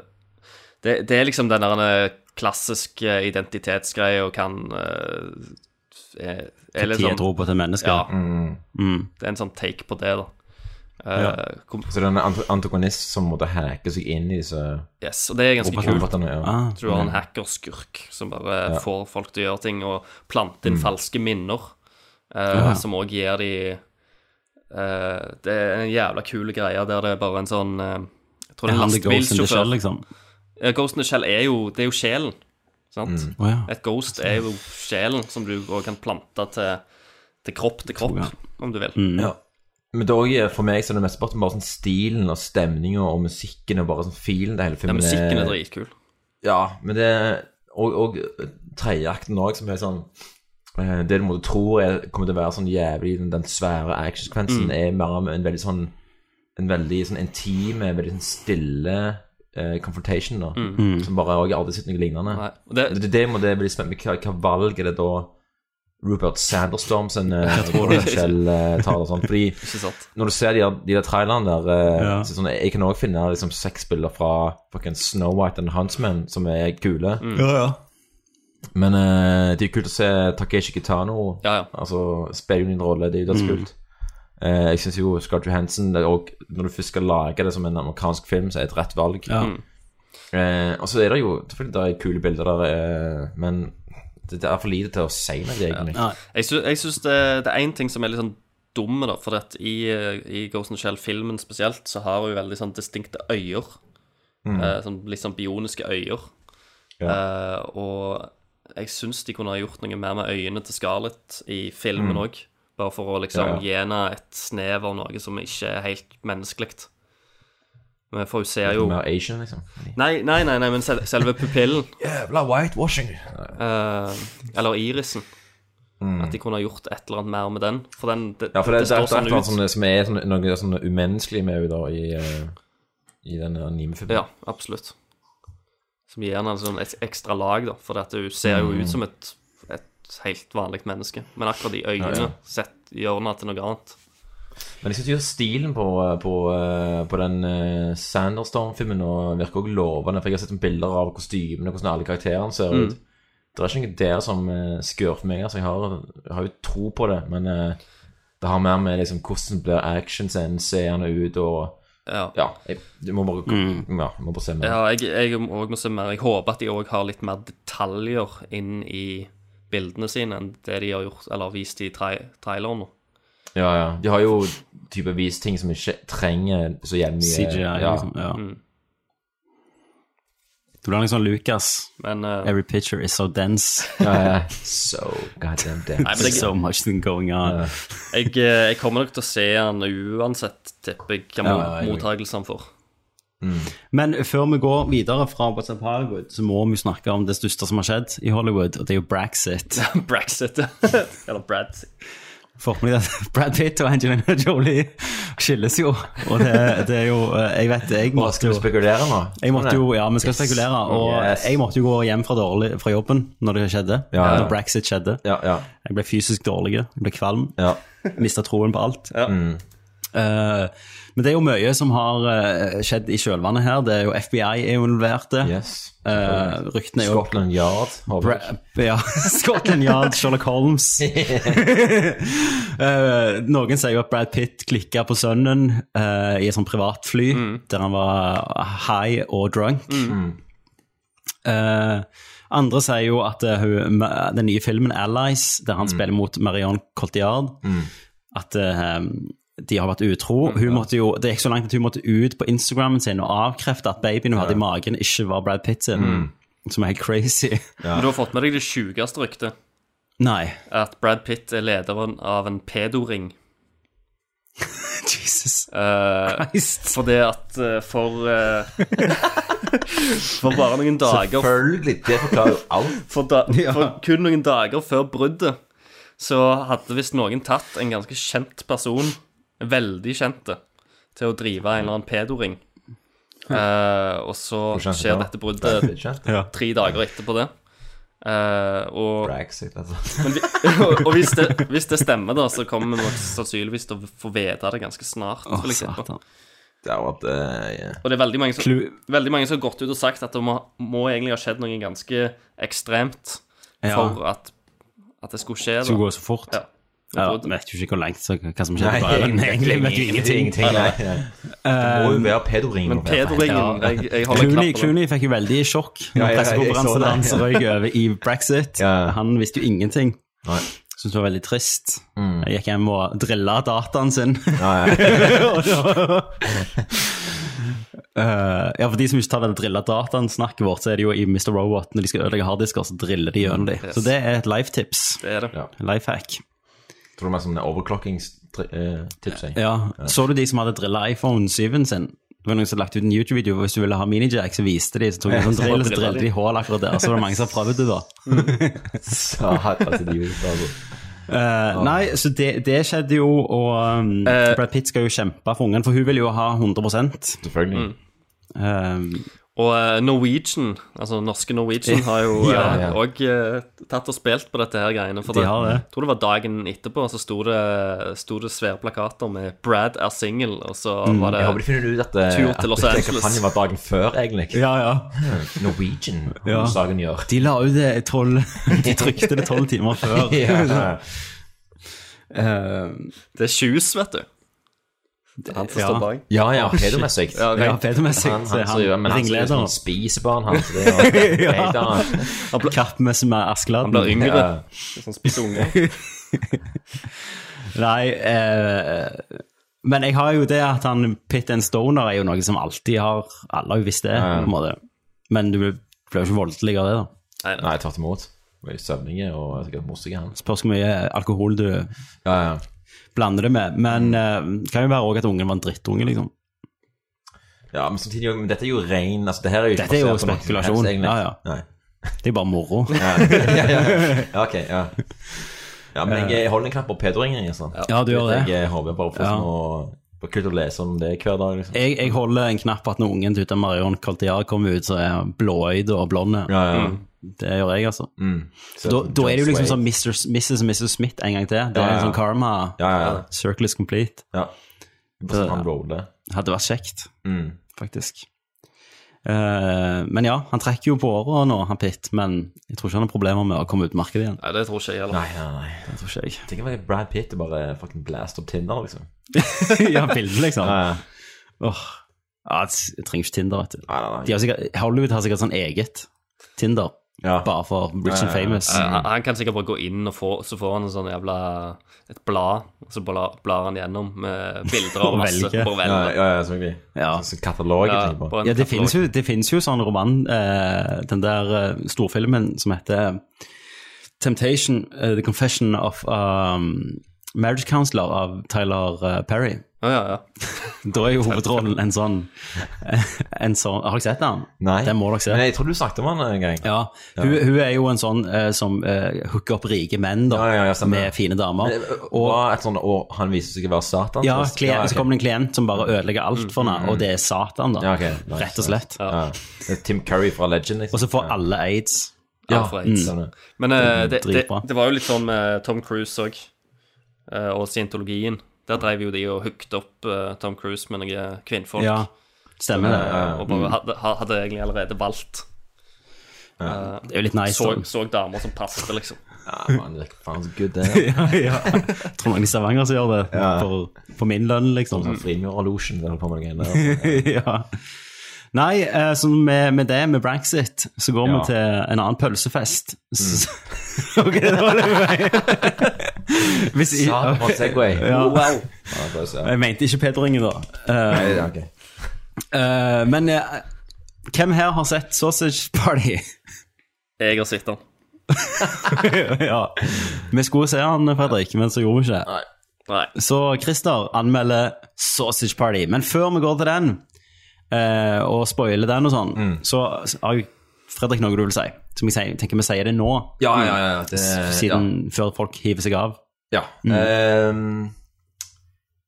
det, det er liksom den der eh, identitetsgreie og kan eh, er, er litt sånn- tro på til mennesker. Ja. Mm. Mm. Det er en sånn take på det, da. Eh, Ja. kom- Så det er en ant- antagonist som måtte hacke seg inn i disse Yes, og det er ganske kult. Ja. Ah. Så du har en Mm. hackerskurk som bare Ja. får folk til å gjøre ting, og plante inn Mm. falske minner, uh, Ja. som òg gir de uh, Det er en jævla kul greie der det er bare en sånn Jeg tror det Er en lastebilsjåfør. liksom? Ja, Ghost in the Shell er jo Det er jo sjelen, sant? Mm. Oh, ja. Et ghost er jo sjelen som du kan plante til, til kropp til kropp, om du vil. Mm. Ja. Men det er for meg så er det mest bare sånn stilen og stemninga og musikken og bare sånn filen det hele Ja, musikken er dritkul. Ja, men det Og, og tredjeakten òg, som er sånn eh, Det du måtte tro er, kommer til å være sånn jævlig Den, den svære actionsekvensen Mm. er mer av en veldig sånn En veldig sånn intime, veldig sånn stille eh, confrontation, da. Mm. Som bare Jeg har aldri sett noe lignende. Nei, og det- det, det må det bli spennende. Hva, hva valg er det da Rupert Sanderstorm sin det. Shell eh, tar og sånn? Fordi Ikke sant. når du ser de der, de der trailerne der eh, Ja. så sånn, Jeg kan òg finne liksom seks bilder fra fucking Snow White and the Huntsman som er kule. Mm. Ja, ja. Men eh, det er kult å se Takeshi Kitano Ja, ja. Altså spille jo en rolle. Det er jo dødskult. Eh, jeg syns jo Scott Johansson det er Når du først skal lage det som en amerikansk film, så er det et rett valg. Ja. Mm. Eh, og så er det jo Selvfølgelig det er kule bilder der, eh, men det, det er for lite til å si noe, egentlig. Ja. Jeg syns, jeg synes det, det er én ting som er litt sånn dumme, da. For at i, eh, i Ghost in Shell-filmen spesielt, så har hun veldig sånn distinkte øyer. Mm. Eh, sånn, litt sånn bioniske øyer. Eh, og jeg syns de kunne ha gjort noe mer med øynene til Scarlett i filmen Mm. Bare for å liksom gi henne et snev av noe som ikke er helt menneskelig. Men for hun ser jo Mer Asian, liksom. Nei, nei, nei, nei men sel selve pupillen. Jævla whitewashing. Uh, eller irisen. At de kunne ha gjort et eller annet mer med den. For den det, Mm. Ja, for det, det det, står det, sånn ut. som er sånn, noe sånn umenneskelig med henne i, uh, i den animefilmen. Ja, absolutt. Som gir henne en sånn et ekstra lag, da. For at hun ser jo Mm. ut som et, et helt vanlig menneske. Men akkurat de øynene Ja, ja. sett, gjør henne til noe annet. Men jeg synes jo stilen på, på, eh, på den uh, Sanderstorm-filmen virker også lovende, for jeg har sett bilder av kostymene, og hvordan alle karakterene ser Mm. ut. Det er ikke noe der som skurrer meg, altså jeg har, jeg har jo tro på det, men eh, det har mer med liksom hvordan blir actionscenen seende ut, og Ja. jeg, du må bare, ja, jeg må bare se mer. Ja, jeg, jeg må se mer. Jeg håper at de òg har litt mer detaljer inn i bildene sine enn det de har gjort, eller vist i tra traileren nå. Ja, ja. De har jo typevis ting som ikke trenger så jævlig mye CGI, ja. liksom. Ja. Mm. Du blir liksom Lucas. Men uh, Every picture is so dense. Ja. So goddamn dense. Nei, so much thing going on. jeg, eh, jeg kommer nok til å se han uansett, tipper jeg, hva Ja, mottakelsen får. Men før vi går videre fra What's Up Hollywood, så må vi snakke om det største som har skjedd i Hollywood, og det er jo Brexit. Brexit. Eller Brad. Får med deg at Brad Pitt og Angelina Jolie skilles jo, og det, det er jo eh, Jeg vet jeg måtte skal vi spekulere nå? jeg måtte jo, ja, vi skal spekulere, og Yes. jeg måtte jo gå hjem fra, dårlig, fra jobben når det skjedde. Ja, ja. Når Brexit skjedde. Ja, ja. Jeg ble fysisk dårlig, jeg ble kvalm, Ja. mista troen på alt. Ja. Mm. Eh, men det er jo mye som har uh, skjedd i kjølvannet her. Det er jo FBI er jo involverte. Yes. Uh, ryktene er jo Scotland Yard. Bra ja, Scotland Yard, Sherlock Holmes. uh, noen sier jo at Brad Pitt klikka på sønnen eh, i et sånt privatfly der han var high og drunk. Eh, andre sier jo at eh, hun, den nye filmen Allies, der han spiller mot Marion Cotillard, at eh, de har vært utro. Hun måtte jo, det gikk så langt at hun måtte ut på Instagrammen sin og avkrefte at babyen hun hadde i magen, ikke var Brad Pitt sin. Som er helt crazy. Men du har fått med deg det sjukeste ryktet. Nei. At Brad Pitt er lederen av en pedoring. Jesus uh, Christ. fordi at uh, for uh, For bare noen dager Selvfølgelig, det forklarer jo alt. for, da, for kun noen dager før bruddet så hadde visst noen tatt en ganske kjent person, veldig kjente, til å drive en eller annen pedoring. Eh, og så skjer dette bruddet Ja. tre dager etterpå det. Eh, og Brexit, altså. men vi, og hvis det, hvis det stemmer, da, så kommer vi nok sannsynligvis til å få vite det ganske snart. Satan. Det har vært eh, ja. Og det er veldig mange, som, veldig mange som har gått ut og sagt at det må, må egentlig ha skjedd noe ganske ekstremt Ja. for at, at det skulle skje. Det skulle gå så fort. Ja. Ja, vi vet jo ikke hvor langt så, hva som Nei, skjedde. på Island. Egentlig vet du ingenting. Nei, nei. Det må jo være pedoring. Men pedoringen jeg, jeg holder Clooney, knapp. Clooney fikk jo veldig sjokk når ja, ja, pressekonferansen hans røyk over i brexit. Ja. Han visste jo ingenting. Nei. Syntes det var veldig trist. Mm. Jeg gikk hjem og drilla dataen sin. Ja, Eh, ja, for de som ikke tar den drilla dataen-snakket vårt, så er det jo i Mr. Robot når de skal ødelegge harddisker, så driller de gjennom dem. Yes. Så det er et life-tips. Det er det. Ja. Life hack. Tror du mer som en overclocking-tips? Ja. Så du de som hadde drilla iPhone 7-en sin? Det var noen som lagt ut en YouTube-video hvis du ville ha minijack, så viste de, så tok de en sånn drill, så drilte de hull akkurat der. Så var det mange som prøvde det, da. Så altså, de altså. Eh, Nei, så det, det skjedde jo, og um, uh, Brad Pitt skal jo kjempe for ungen, for hun vil jo ha 100 Selvfølgelig. um, Og eh, Norwegian, altså norske Norwegian, har jo Ja, ja. òg tatt og spilt på dette her greiene. For De det, har det. Jeg tror det var dagen etterpå, så sto det, sto det svære plakater med 'Brad er single', og så var det Jeg håper de finner ut at, det tur at til Los Angeles. kampanjen var dagen før, egentlig. Ja, ja. Norwegian, Ja. saken gjør. De la ut det tolv De trykte det tolv timer før. Ja. uh, Det er Shoes, vet du. Han som Ja. står bak. Ja, ja, pedomessig. Ja, Ja, pedomessig. Han, han, han, men han som ringlederen. han. Så det er jo Ja. Kappmessig. Kappmesse med Askeladden. Han blir yngre. Ja. Sånn spiser unge. Nei, eh, men jeg har jo det at han Pitt and Stoner er jo noe som alltid har Alle har jo visst det, Ja, ja. på en måte. Men du blir jo ikke voldelig av det, da. Nei, nei. Tvert imot. Søvnige og sikkert morsige, han. Spørs hvor mye alkohol du Ja, ja. Blander det med. Men eh, det kan jo være òg at ungen var en drittunge, liksom. ja, men samtidig men dette er jo ren altså, det her er jo Dette er jo spekulasjon. helst. Ja, ja. Nei. Det er bare moro. Ja, ja, ja. ja, ok, ja. Ja, men jeg holder en knapp på pedoringen, Liksom. Ja, du gjør det. Jeg håper bare på noe på kult å lese om det hver dag, liksom. Jeg, jeg holder en knapp på at når ungen til Marion Coltiar kommer ut, så er han blåøyd og blond. Ja, ja. Mm. Det gjør jeg, altså. Mm. Så da, da er det jo liksom sånn Mr. Mrs. og Mrs. Smith en gang til. Det er Ja, ja. en sånn karma. Ja, ja, ja. Circle is complete. Ja. Det sånn. Hadde vært kjekt, Mm. faktisk. Uh, men ja, han trekker jo på åra nå, han Pitt, men jeg tror ikke han har problemer med å komme ut i markedet igjen. Nei, det tror ikke jeg heller. Nei, nei, nei. Det tror ikke jeg. Tenk om Brad Pitt er bare fucking blast opp Tinder, liksom. ja, bildet, liksom. Ja, ja. Åh, ja, jeg trenger ikke Tinder, vet du. Nei, nei, nei. De har sikkert, Hollywood har sikkert sånn eget Tinder, Ja. bare for rich and Ja, ja, ja. famous. Eh, han- han kan sikkert bare gå inn, og få, så får han en sånn jævla et blad, og så blar, blar han gjennom med bilder Og masse. velger. Bare Ja, ja, ja, selvfølgelig. Ja. Sånn katalog, Ja, på. Ja, det katalog. finnes jo, det finnes jo sånn roman, eh, den der eh, storfilmen som heter Temptation, uh, The Confession of um, Marriage Counselor av Tyler uh, Perry. Ja, ja, ja. Da er jo hovedrollen en sånn, en sånn Har dere sett den? Nei. Den må dere se. Men jeg tror du snakket om den en gang. Ja, hun, hun er jo en sånn eh, som eh, hooker opp rike menn da, Ja, ja, ja, med fine damer. Men, øh, Og, et sånt, og han viser seg å være Satan? ja, klient, okay. så kommer det en klient som bare ødelegger alt for henne, og det er Satan, da. Ja, ok. Nice, Rett og slett. Ja. Det er Tim Curry fra Legend, liksom. Og så får alle aids. Ja, aids. Mm. Men eh, det, det, det var jo litt sånn med Tom Cruise òg, og scientologien. Der drev jo de og hooked opp uh, Tom Cruise med noen kvinnfolk. Ja, stemmer det. Eh, og Mm. bare hadde, hadde egentlig allerede valgt. Uh, Det er jo litt nice. så, så damer som passet, liksom. Ja, man, det faen så good, det. er. ja, ja. Jeg tror mange i Stavanger som gjør det, Ja. for, for min lønn, liksom. Sånn frimurerlosjen, det holder på med noe greier der. ja. Nei, eh, så med, med det, med Brexit, så går Ja. vi til en annen pølsefest. Mm. ok, det var det Hvis jeg, Satan, Segway. Ja. Wow. Ja. Jeg mente ikke Peder Inge, da. Uh, Nei, okay. ok. eh, men uh, hvem her har sett Sausage Party? Jeg har sett den. ja. Vi skulle se han, Fredrik, men så gjorde vi ikke det. Nei. Så Christer anmelder Sausage Party. Men før vi går til den, eh, og spoiler den og sånn, Mm. så har jo Fredrik noe du vil si. Som jeg sier, tenker vi sier det nå, Ja, ja, ja. Det, siden før folk hiver seg av. Ja. Ehm,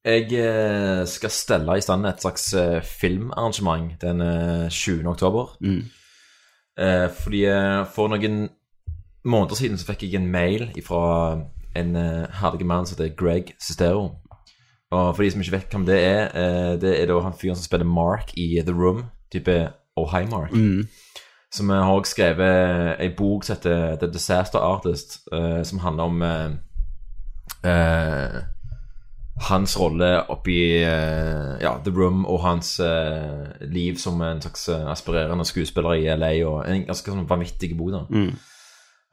jeg eh, skal stelle i stand et slags eh, filmarrangement den eh, 20. oktober. Eh, fordi eh, for noen måneder siden så fikk jeg en mail fra en herlig mann som heter Greg Sestero. Og for de som ikke vet hvem det er, eh, det er da han fyren som spiller Mark i The Room, type Oh Hi Mark. Som vi har òg skrevet ei bok som heter The Disaster Artist, eh, som handler om eh, eh, hans rolle oppi eh, ja, The Room og hans eh, liv som en slags aspirerende skuespiller i LA, og en ganske sånn vanvittig bok. da. Mm.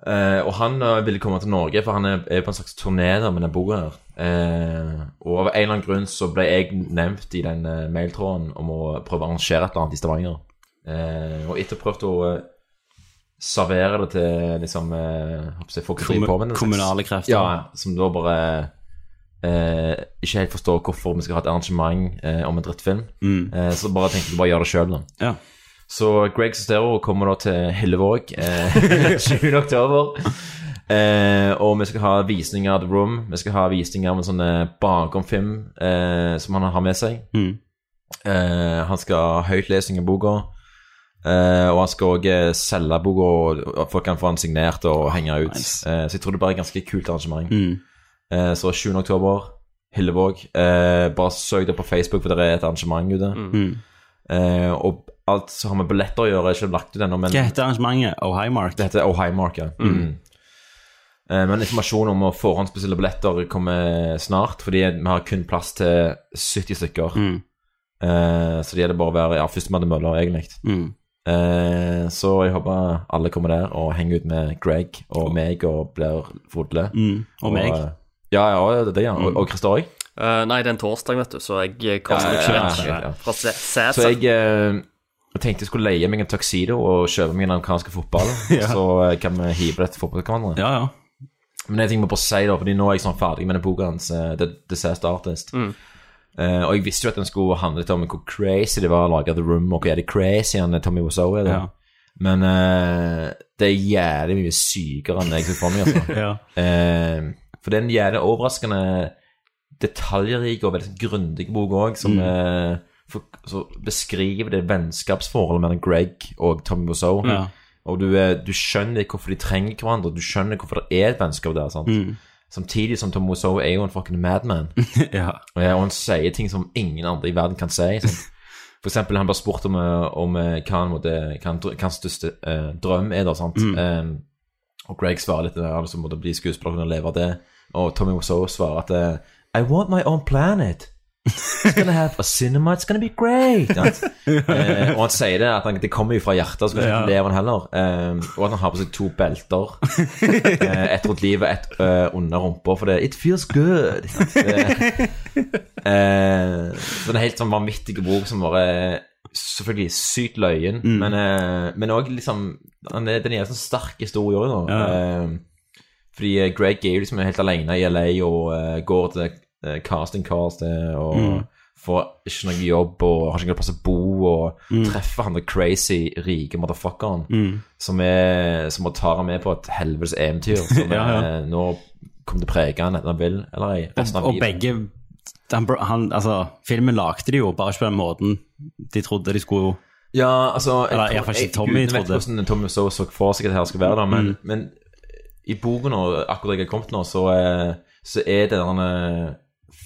Uh, og han uh, ville komme til Norge, for han er, er på en slags turné der med den boka her. Uh, og av en eller annen grunn så ble jeg nevnt i den mailtråden om å prøve å arrangere et eller annet i Stavanger. Eh, og etter prøvd å eh, servere det til liksom eh, jeg, folk som driver på med det, Kommunale krefter. Ja, som da bare eh, ikke helt forstår hvorfor vi skal ha et arrangement eh, om en drittfilm. Mm. Eh, så bare tenkte jeg bare gjøre det sjøl, da. Ja. Så Greg Sestero kommer da til Hillevåg eh, 20. oktober. Eh, og vi skal ha visninger av The Room. Vi skal ha visninger av en sånn eh, bakomfilm eh, som han har med seg. Mm. Eh, han skal ha høytlesning av boka. Eh, og han skal òg selge boka, og folk kan få den signert og henge ut. Nice. Uh, så jeg tror det bare er et ganske kult arrangement. Mm. Uh, så 7. oktober, Hillevåg. Eh, bare søk det på Facebook, for det er et arrangement ute. Mm. Eh, og alt som har med billetter å gjøre, er ikke lagt ut ennå, men Hva heter arrangementet? Oh Mark? det heter Oh Mark, ja. Mm. Eh, Men informasjon om å forhåndsbestille billetter kommer snart, fordi vi har kun plass til 70 stykker. Mm. Eh, så det gjelder bare å være ja, førstemann til mølla, egentlig. Mm. Eh, så jeg håper alle kommer der og henger ut med Greg og meg og blir fodle. Mm. Og meg. eh, ja, ja, det er det, ja. Og, og Christer òg. Uh, nei, det er en torsdag, vet du, så jeg kaster Ja, ikke ja, vekk ja, ja. fra Sæter. Så jeg eh, tenkte jeg skulle leie meg en tuxedo og kjøpe meg en amerikansk fotball. Ja. Så eh, kan vi hive det til fotballkameraet. Ja, ja. Men det er en ting må bare si, da, fordi nå er jeg sånn ferdig med den boka hans, eh, The Disaster Artist. Mm. Eh, og jeg visste jo at den skulle handle litt om hvor crazy det var å lage The Room, og hvor er det crazy han Tommy Wiseau er. Ja. Men uh, det er jævlig mye sykere enn jeg så for meg, altså. Ja. uh, for det er en jævlig overraskende detaljrik og veldig sånn grundig bok òg, som Mm. for, så beskriver det vennskapsforholdet mellom Greg og Tommy Wiseau. Ja. Og du, du skjønner hvorfor de trenger hverandre, du skjønner hvorfor det er et vennskap der. sant? Mm. Samtidig som Tom Wiseau er jo en fucking madman. ja. Og han sier ting som ingen andre i verden kan si. Sånn. For eksempel, han ble spurt om, eh, om eh, hva, han måtte, hva, hans største uh, drøm er, da, sant? Mm. Um, og Greg svarer litt han liksom måtte bli skuespiller og leve av det. Og Tommy Wiseau svarer at I want my own planet. It's gonna have a cinema, it's gonna be great. Eh, og han sier det, at han, det kommer jo fra hjertet, så vet Ja. ikke leve han heller. Eh, og at han har på seg to belter. eh, ett rundt livet, ett uh, under rumpa, for det It feels good. Eh, så det er helt sånn vanvittig bok som bare Selvfølgelig sykt løyen, Mm. men, eh, men også liksom Den er en sånn sterk historie òg, nå. Ja. Fordi Greg er jo liksom helt alene i LA og går til casting calls til, og Mm. får ikke noe jobb og har ikke noe plass å bo, og Mm. treffer han den crazy, rike motherfuckeren Mm. som, er, som må ta ham med på et helvetes eventyr som Ja, ja. Er, nå kommer til å prege han enten han vil eller ei. Og, og begge han, han, altså, Filmen lagde de jo bare ikke på den måten de trodde de skulle Ja, altså jeg Eller iallfall ikke Tommy, jeg, jeg- Tommy vet hvordan Tommy så, så for seg at det her skal være, da, men, Mm. men i boken og akkurat jeg har kommet nå, så, eh, så er det den eh,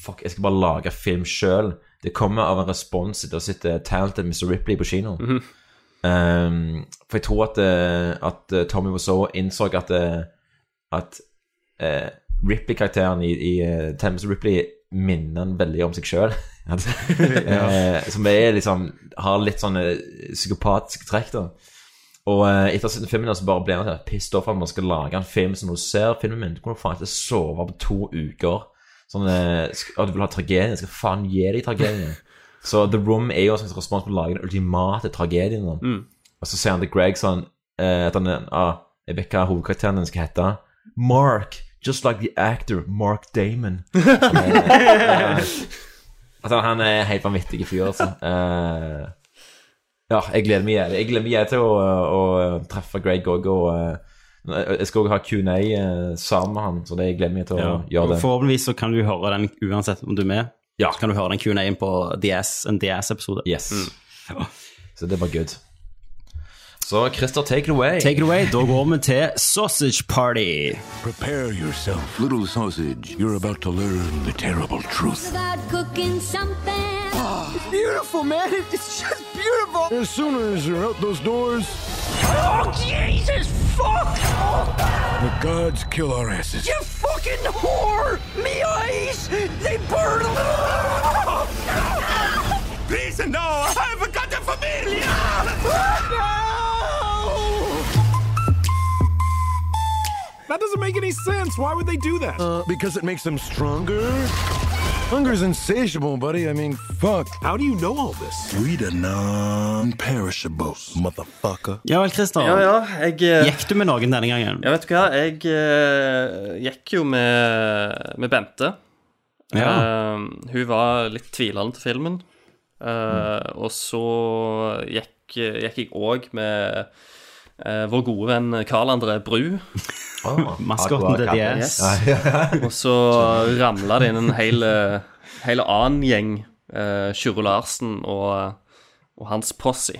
Fuck, jeg skal bare lage film sjøl. Det kommer av en respons etter å ha sett Talented Mr. Ripley på kino. Mhm. Um, for jeg tror at, eh, at eh, Tommy Wiseau innså at, eh, at uh, Ripley-karakteren i, i Talented Mr. Ripley minner han veldig om seg sjøl. som er liksom har litt sånne psykopatiske trekk, da. Og etter å filmen der, så bare ble han pissed off at man skal lage en film som du ser filmen min, du kunne faen ikke sove på to uker. Sånn at Å, du vil ha tragedien, jeg skal faen gi deg tragedien. Så The Room er jo en slags respons på å lage den ultimate tragedien. Mm. Og så sier han til Greg sånn eh, at han ah, Jeg vet hva hovedkarakteren din skal hete. Mark. Just like the actor Mark Damon. Eh, eh, altså, han er en helt vanvittig fyr, altså. Eh, ja, jeg gleder meg jævlig. Jeg gleder meg jævlig til å, å treffe Greg òg. Og eh, jeg skal òg ha Q&A eh, sammen med han, så det jeg gleder meg til å Ja. gjøre det. Forhåpentligvis så kan du høre den uansett om du er med. Ja. Så kan du høre den Q&A-en på DS, en DS-episode. Yes. Så det var good. Så Christer, take it away. Take it away. Da går vi til Sausage Party. Prepare yourself, little sausage. You're about to learn the terrible truth. about cooking something. It's beautiful, man. It's just beautiful. As soon as you're out those doors, Oh, Jesus, fuck! the gods kill our asses. You fucking whore! Me eyes, they burn. Please, no, I've got a familia! That doesn't make any sense. Why would they do that? Uh, because it makes them stronger. Hunger's insatiable, buddy. I mean, fuck. How do you know all this? We the non-perishables, motherfucker. Ja vel, Christer. Ja, ja, jeg eh, Gikk du med noen denne gangen? Ja, vet du hva? Jeg uh, gikk jo med, med Bente. Ja. Uh, hun var litt tvilende til filmen. Eh, Og så gikk, gikk jeg òg med eh, vår gode venn Karl André Bru. Maskotten til DS. Yes. Og så ramla det inn en hel, hel annen gjeng. Uh, Kyrre Larsen og, og hans posse.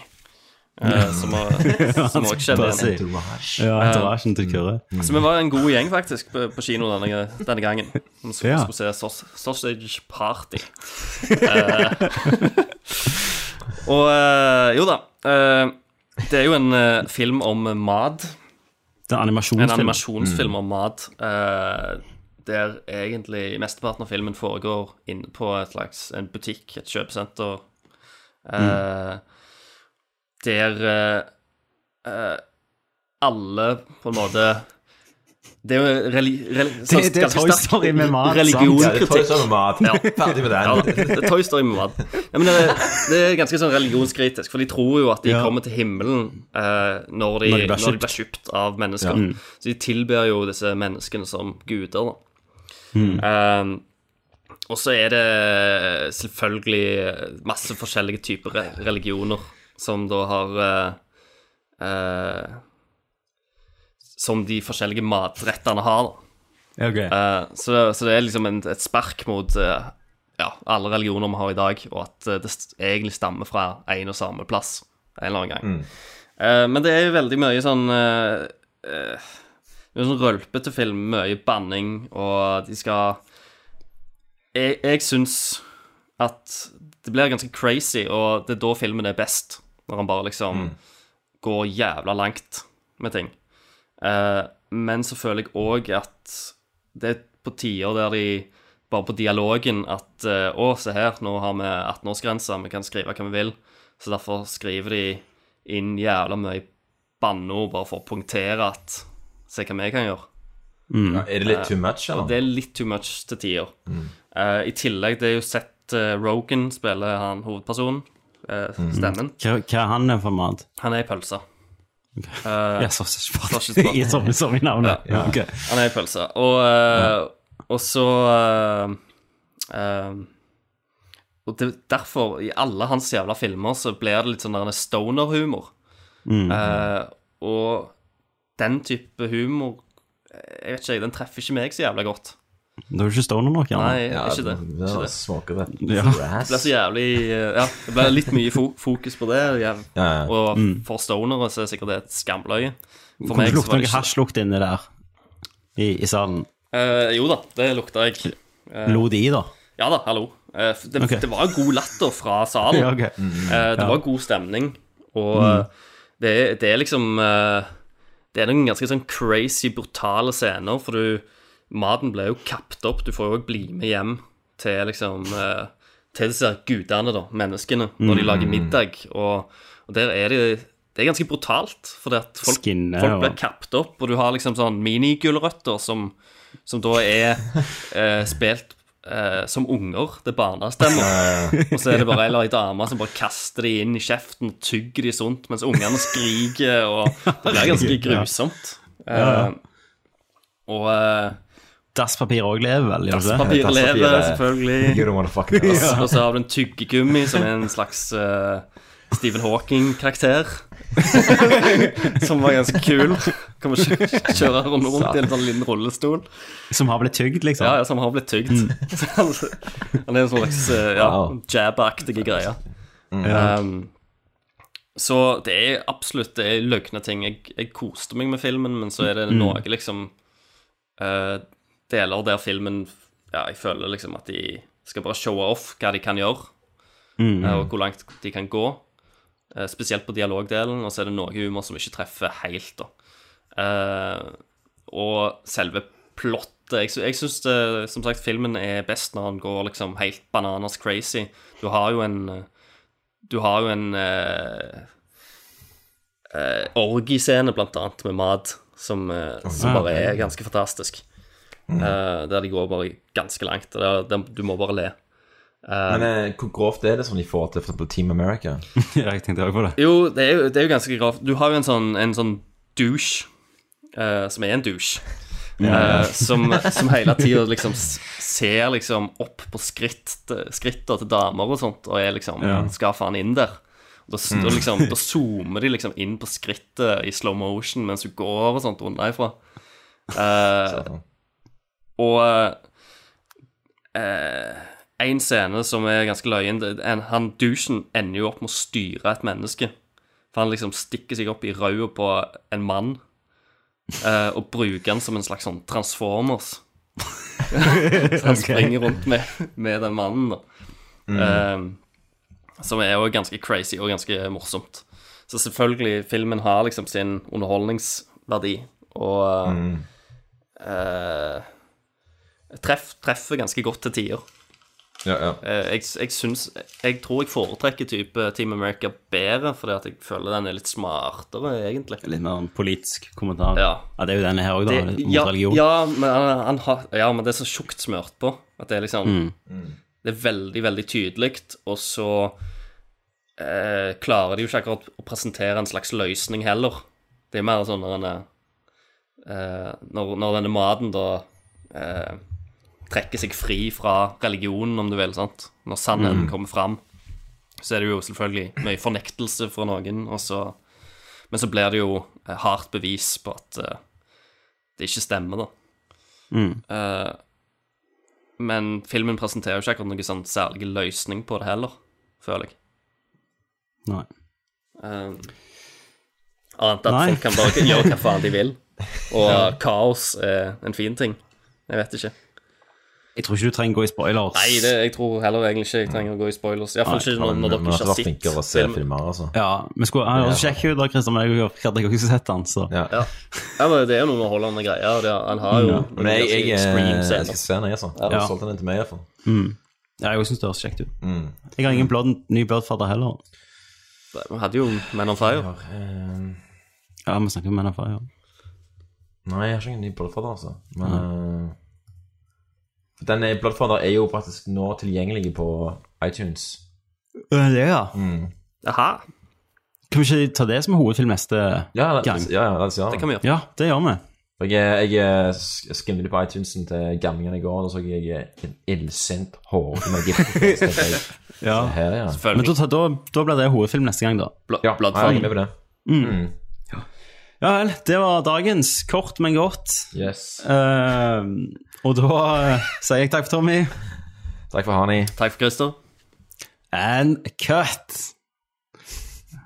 eh, som òg kjenner igjen. Ja, entourasjen til Kyrre. Så vi var en god gjeng faktisk på, på kino denne, denne gangen. Vi skulle, Ja. skulle se saus- Sausage Party. Eh, og eh, jo da. eh, det er jo en uh, film om mat. Det er en animasjonsfilm. En animasjonsfilm Mm. om mat. Uh, der egentlig mesteparten av filmen foregår inne på et slags en butikk, et kjøpesenter. eh, Der eh, eh, alle på en måte Det er jo reli, reli, Det- det er Toy Story med mat. Religionskritikk. Ja, mat. Ferdig med den. Ja, det er Toy Story med mat. Ja, men det, er, det er ganske sånn religionskritisk, for de tror jo at de Ja. kommer til himmelen eh, når, de, Når de blir når de kjøpt. blir kjøpt av mennesker. Ja. Mm. Så de tilber jo disse menneskene som guder. da. Mm. Um, og så er det selvfølgelig masse forskjellige typer religioner som da har eh, eh, Som de forskjellige matrettene har. Okay. Ok. Eh, så, så det er liksom en, et spark mot uh, ja, alle religioner vi har i dag, og at uh, det egentlig stammer fra en og samme plass en eller annen gang. Mm. Men det er jo veldig mye sånn uh, sånn rølpete film, mye banning, og de skal Jeg, jeg syns at det blir ganske crazy, og det er da filmen er best. Når han bare liksom går jævla langt med ting. Eh, men så føler jeg òg at det er på tider der de bare på dialogen at eh, Å, se her, nå har vi 18-årsgrense, vi kan skrive hva vi vil. Så derfor skriver de inn jævla mye banneord bare for å punktere at Se hva vi kan gjøre. Ja, er det litt Eh, too much, eller? Det er litt too much til tider. Mm. Uh, I tillegg, det er jo sett uh, Rogan spiller han hovedpersonen. eh, Mm. Stemmen. Hva, hva er han for mat? Han er i pølse. Eh, Ja, sausage party. Som, som i navnet. Ja. Ja, okay. Han er i pølse. Og, eh, og så uh, Og det, derfor, i alle hans jævla filmer, så blir det litt sånn stoner-humor. Mm. Og den type humor Jeg vet ikke, den treffer ikke meg så jævla godt. Da er du ikke stoner nok, Janne. Nei, ikke det. det Ikke det. smaker det. Ja. Det ble så jævlig eh, Ja, det ble litt mye fo fokus på det. Ja. Ja, ja. Og Mm. for stonere så er sikkert det et skamløye. For Kom det så lukte var det ikke- hasjlukt inni der i, i salen? Eh, jo da, det lukta jeg. Eh, Lo de i, da? Ja da, hallo. Eh, det, okay. det var god latter fra salen. Ja, ok. Eh, det Ja. var god stemning. Og Mm. eh, det, det er liksom eh, Det er noen ganske sånn crazy, brutale scener, for du Maten ble jo kapt opp. Du får jo òg bli med hjem til liksom eh, Til disse gudene, da, menneskene, når de Mm. lager middag. Og, og der er det Det er ganske brutalt, fordi at folk, Skinner folk blir kapt opp, og du har liksom sånn minigulrøtter som, som da er eh, spilt eh, som unger. Det er barnestemmer. og så er det bare ei dame som bare kaster de inn i kjeften og tygger de sånt, mens ungene skriker, og det blir ganske grusomt. Eh, og eh, Dasspapir òg lever vel? gjør det det? Dasspapir Dasspapir lever, er- selvfølgelig. You don't wanna fuck it up. Og så har du en tyggegummi som er en slags uh, Stephen Hawking-karakter. som var ganske kul. Kan kjø- kjøre rundt, rundt i en sånn liten rullestol. Som har blitt tygd, liksom? Ja, ja, som har blitt tygd. Mm. han, er en slags uh, ja, Wow. jab-aktige greie. Mm. Um, så det er absolutt det er løgne ting. Jeg, jeg koste meg med filmen, men så er det Mm. noe liksom eh, Deler der filmen Ja, jeg føler liksom at de skal bare showe off hva de kan gjøre, Mm. eh, og hvor langt de kan gå. Eh, spesielt på dialogdelen, og så er det noe humor som ikke treffer helt, da. Eh, og selve plottet Jeg, jeg syns som sagt, filmen er best når han går liksom helt bananas crazy. Du har jo en eh, Du har jo en uh, orgiescene, blant annet, med mat, som, oh, som bare er ganske fantastisk. Eh, der de går bare ganske langt. og Der, du må bare le. Uh, Men eh, hvor grovt er det som de får til for Team America? ja, jeg tenkte også på det. Jo, det er jo, det er jo ganske grovt. Du har jo en sånn, en sånn douche, uh, som er en douche, Ja. eh, som, som hele tida liksom ser liksom opp på skritt, skritter til damer og sånt, og er liksom Ja. skal faen inn der. Da, Mm. da, liksom, da zoomer de liksom inn på skrittet i slow motion mens du går og sånt unna Uh, og eh, en scene som er ganske løyen en, Han douchen ender jo opp med å styre et menneske. For han liksom stikker seg opp i rauda på en mann eh, og bruker han som en slags sånn Transformers. Så han springer rundt med, med den mannen, da. Mm. Eh, som er jo ganske crazy og ganske morsomt. Så selvfølgelig, filmen har liksom sin underholdningsverdi, og Mm. eh, treff, treffer ganske godt til tider. Ja, ja. Eh, jeg, jeg syns Jeg tror jeg foretrekker type Team America bedre, fordi at jeg føler den er litt smartere, egentlig. Litt mer en politisk kommentar. Ja. det er jo denne her òg, da. Det- mot ja, religion. Ja men, han, han har, ja, men det er så tjukt smørt på at det er liksom Mm. Det er veldig, veldig tydelig, og så eh, klarer de jo ikke akkurat å presentere en slags løsning heller. Det er mer sånn når, denne, eh, når, når denne maten da eh, trekker seg fri fra religionen, om du vil, sant? Når sannheten Mm. kommer fram, så er det jo selvfølgelig mye fornektelse fra noen, så Men så blir det jo eh, hardt bevis på at uh, det ikke stemmer, da. Mm. Uh, men filmen presenterer jo ikke akkurat noen sånn særlig løsning på det heller, føler jeg. Nei. Um, annet at Nei. folk kan bare gjøre hva faen de vil. Og Ja. kaos er en fin ting. Jeg vet ikke. Jeg tror ikke du trenger å gå i spoilers. Nei, det, jeg tror heller egentlig ikke jeg trenger å gå i spoilers. Iallfall ikke når, når dere ikke har sett filmen. å se filmer, altså. Ja, vi skulle, han høres kjekk ut da, Christian, men jeg hadde ikke sett han, så Ja. Ja. ja, men det er jo noen underholdende greier. Det, han har jo. Men jeg, jeg, jeg, jeg skal se den, jeg, altså. Jeg Ja. har solgt den til meg, iallfall. mm. Ja, jeg syns det høres kjekt ut. Mm. Jeg har ingen blod, ny Bloodfather heller. Vi hadde jo Men on Fire. Ja, vi snakker om Men of Fire. Nei, jeg har ikke en ny Bloodfather, altså. Men eh, Den er- Bloodfather er jo faktisk nå tilgjengelig på iTunes. Uh, Det, ja. Mm. Jaha. Kan vi ikke ta det som hovedfilm neste Ja, det, gang? ja, ja, det, ja. Det kan vi gjøre. Ja, det gjør vi. Jeg, jeg sk- skimmet på iTunesen til gamlingene i går, og så så jeg eh, en illsint hårete med gift. Ja. Her, ja. Men da, da, da blir det hovedfilm neste gang, da. Ja, jeg er med på det. Mm. Ja vel, det var dagens. Kort, men godt. Yes. Eh, og da eh, sier jeg takk for Tommy. Takk for Hani. Takk for Christer. And cut.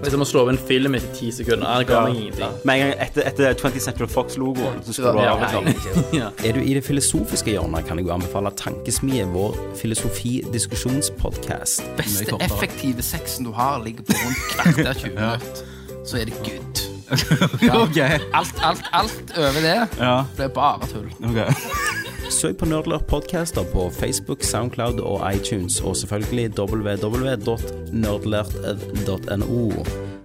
Hvis jeg må slå av en film etter ti sekunder, det ga meg ingenting. Med en gang etter, etter 20 Central Fox-logoen, så skal du Ja. Ja. Er du i det filosofiske hjørnet, kan jeg jo anbefale Tankesmie, vår filosofi-diskusjonspodkast. beste effektive sexen du har, ligger på rundt kvarter 20 minutter. Så er det good. Ja. Alt, alt, alt over det Ja. blir bare tull. Søk på Nerdlert Podcaster på Facebook, Soundcloud og iTunes, og selvfølgelig www.nerdlert.no.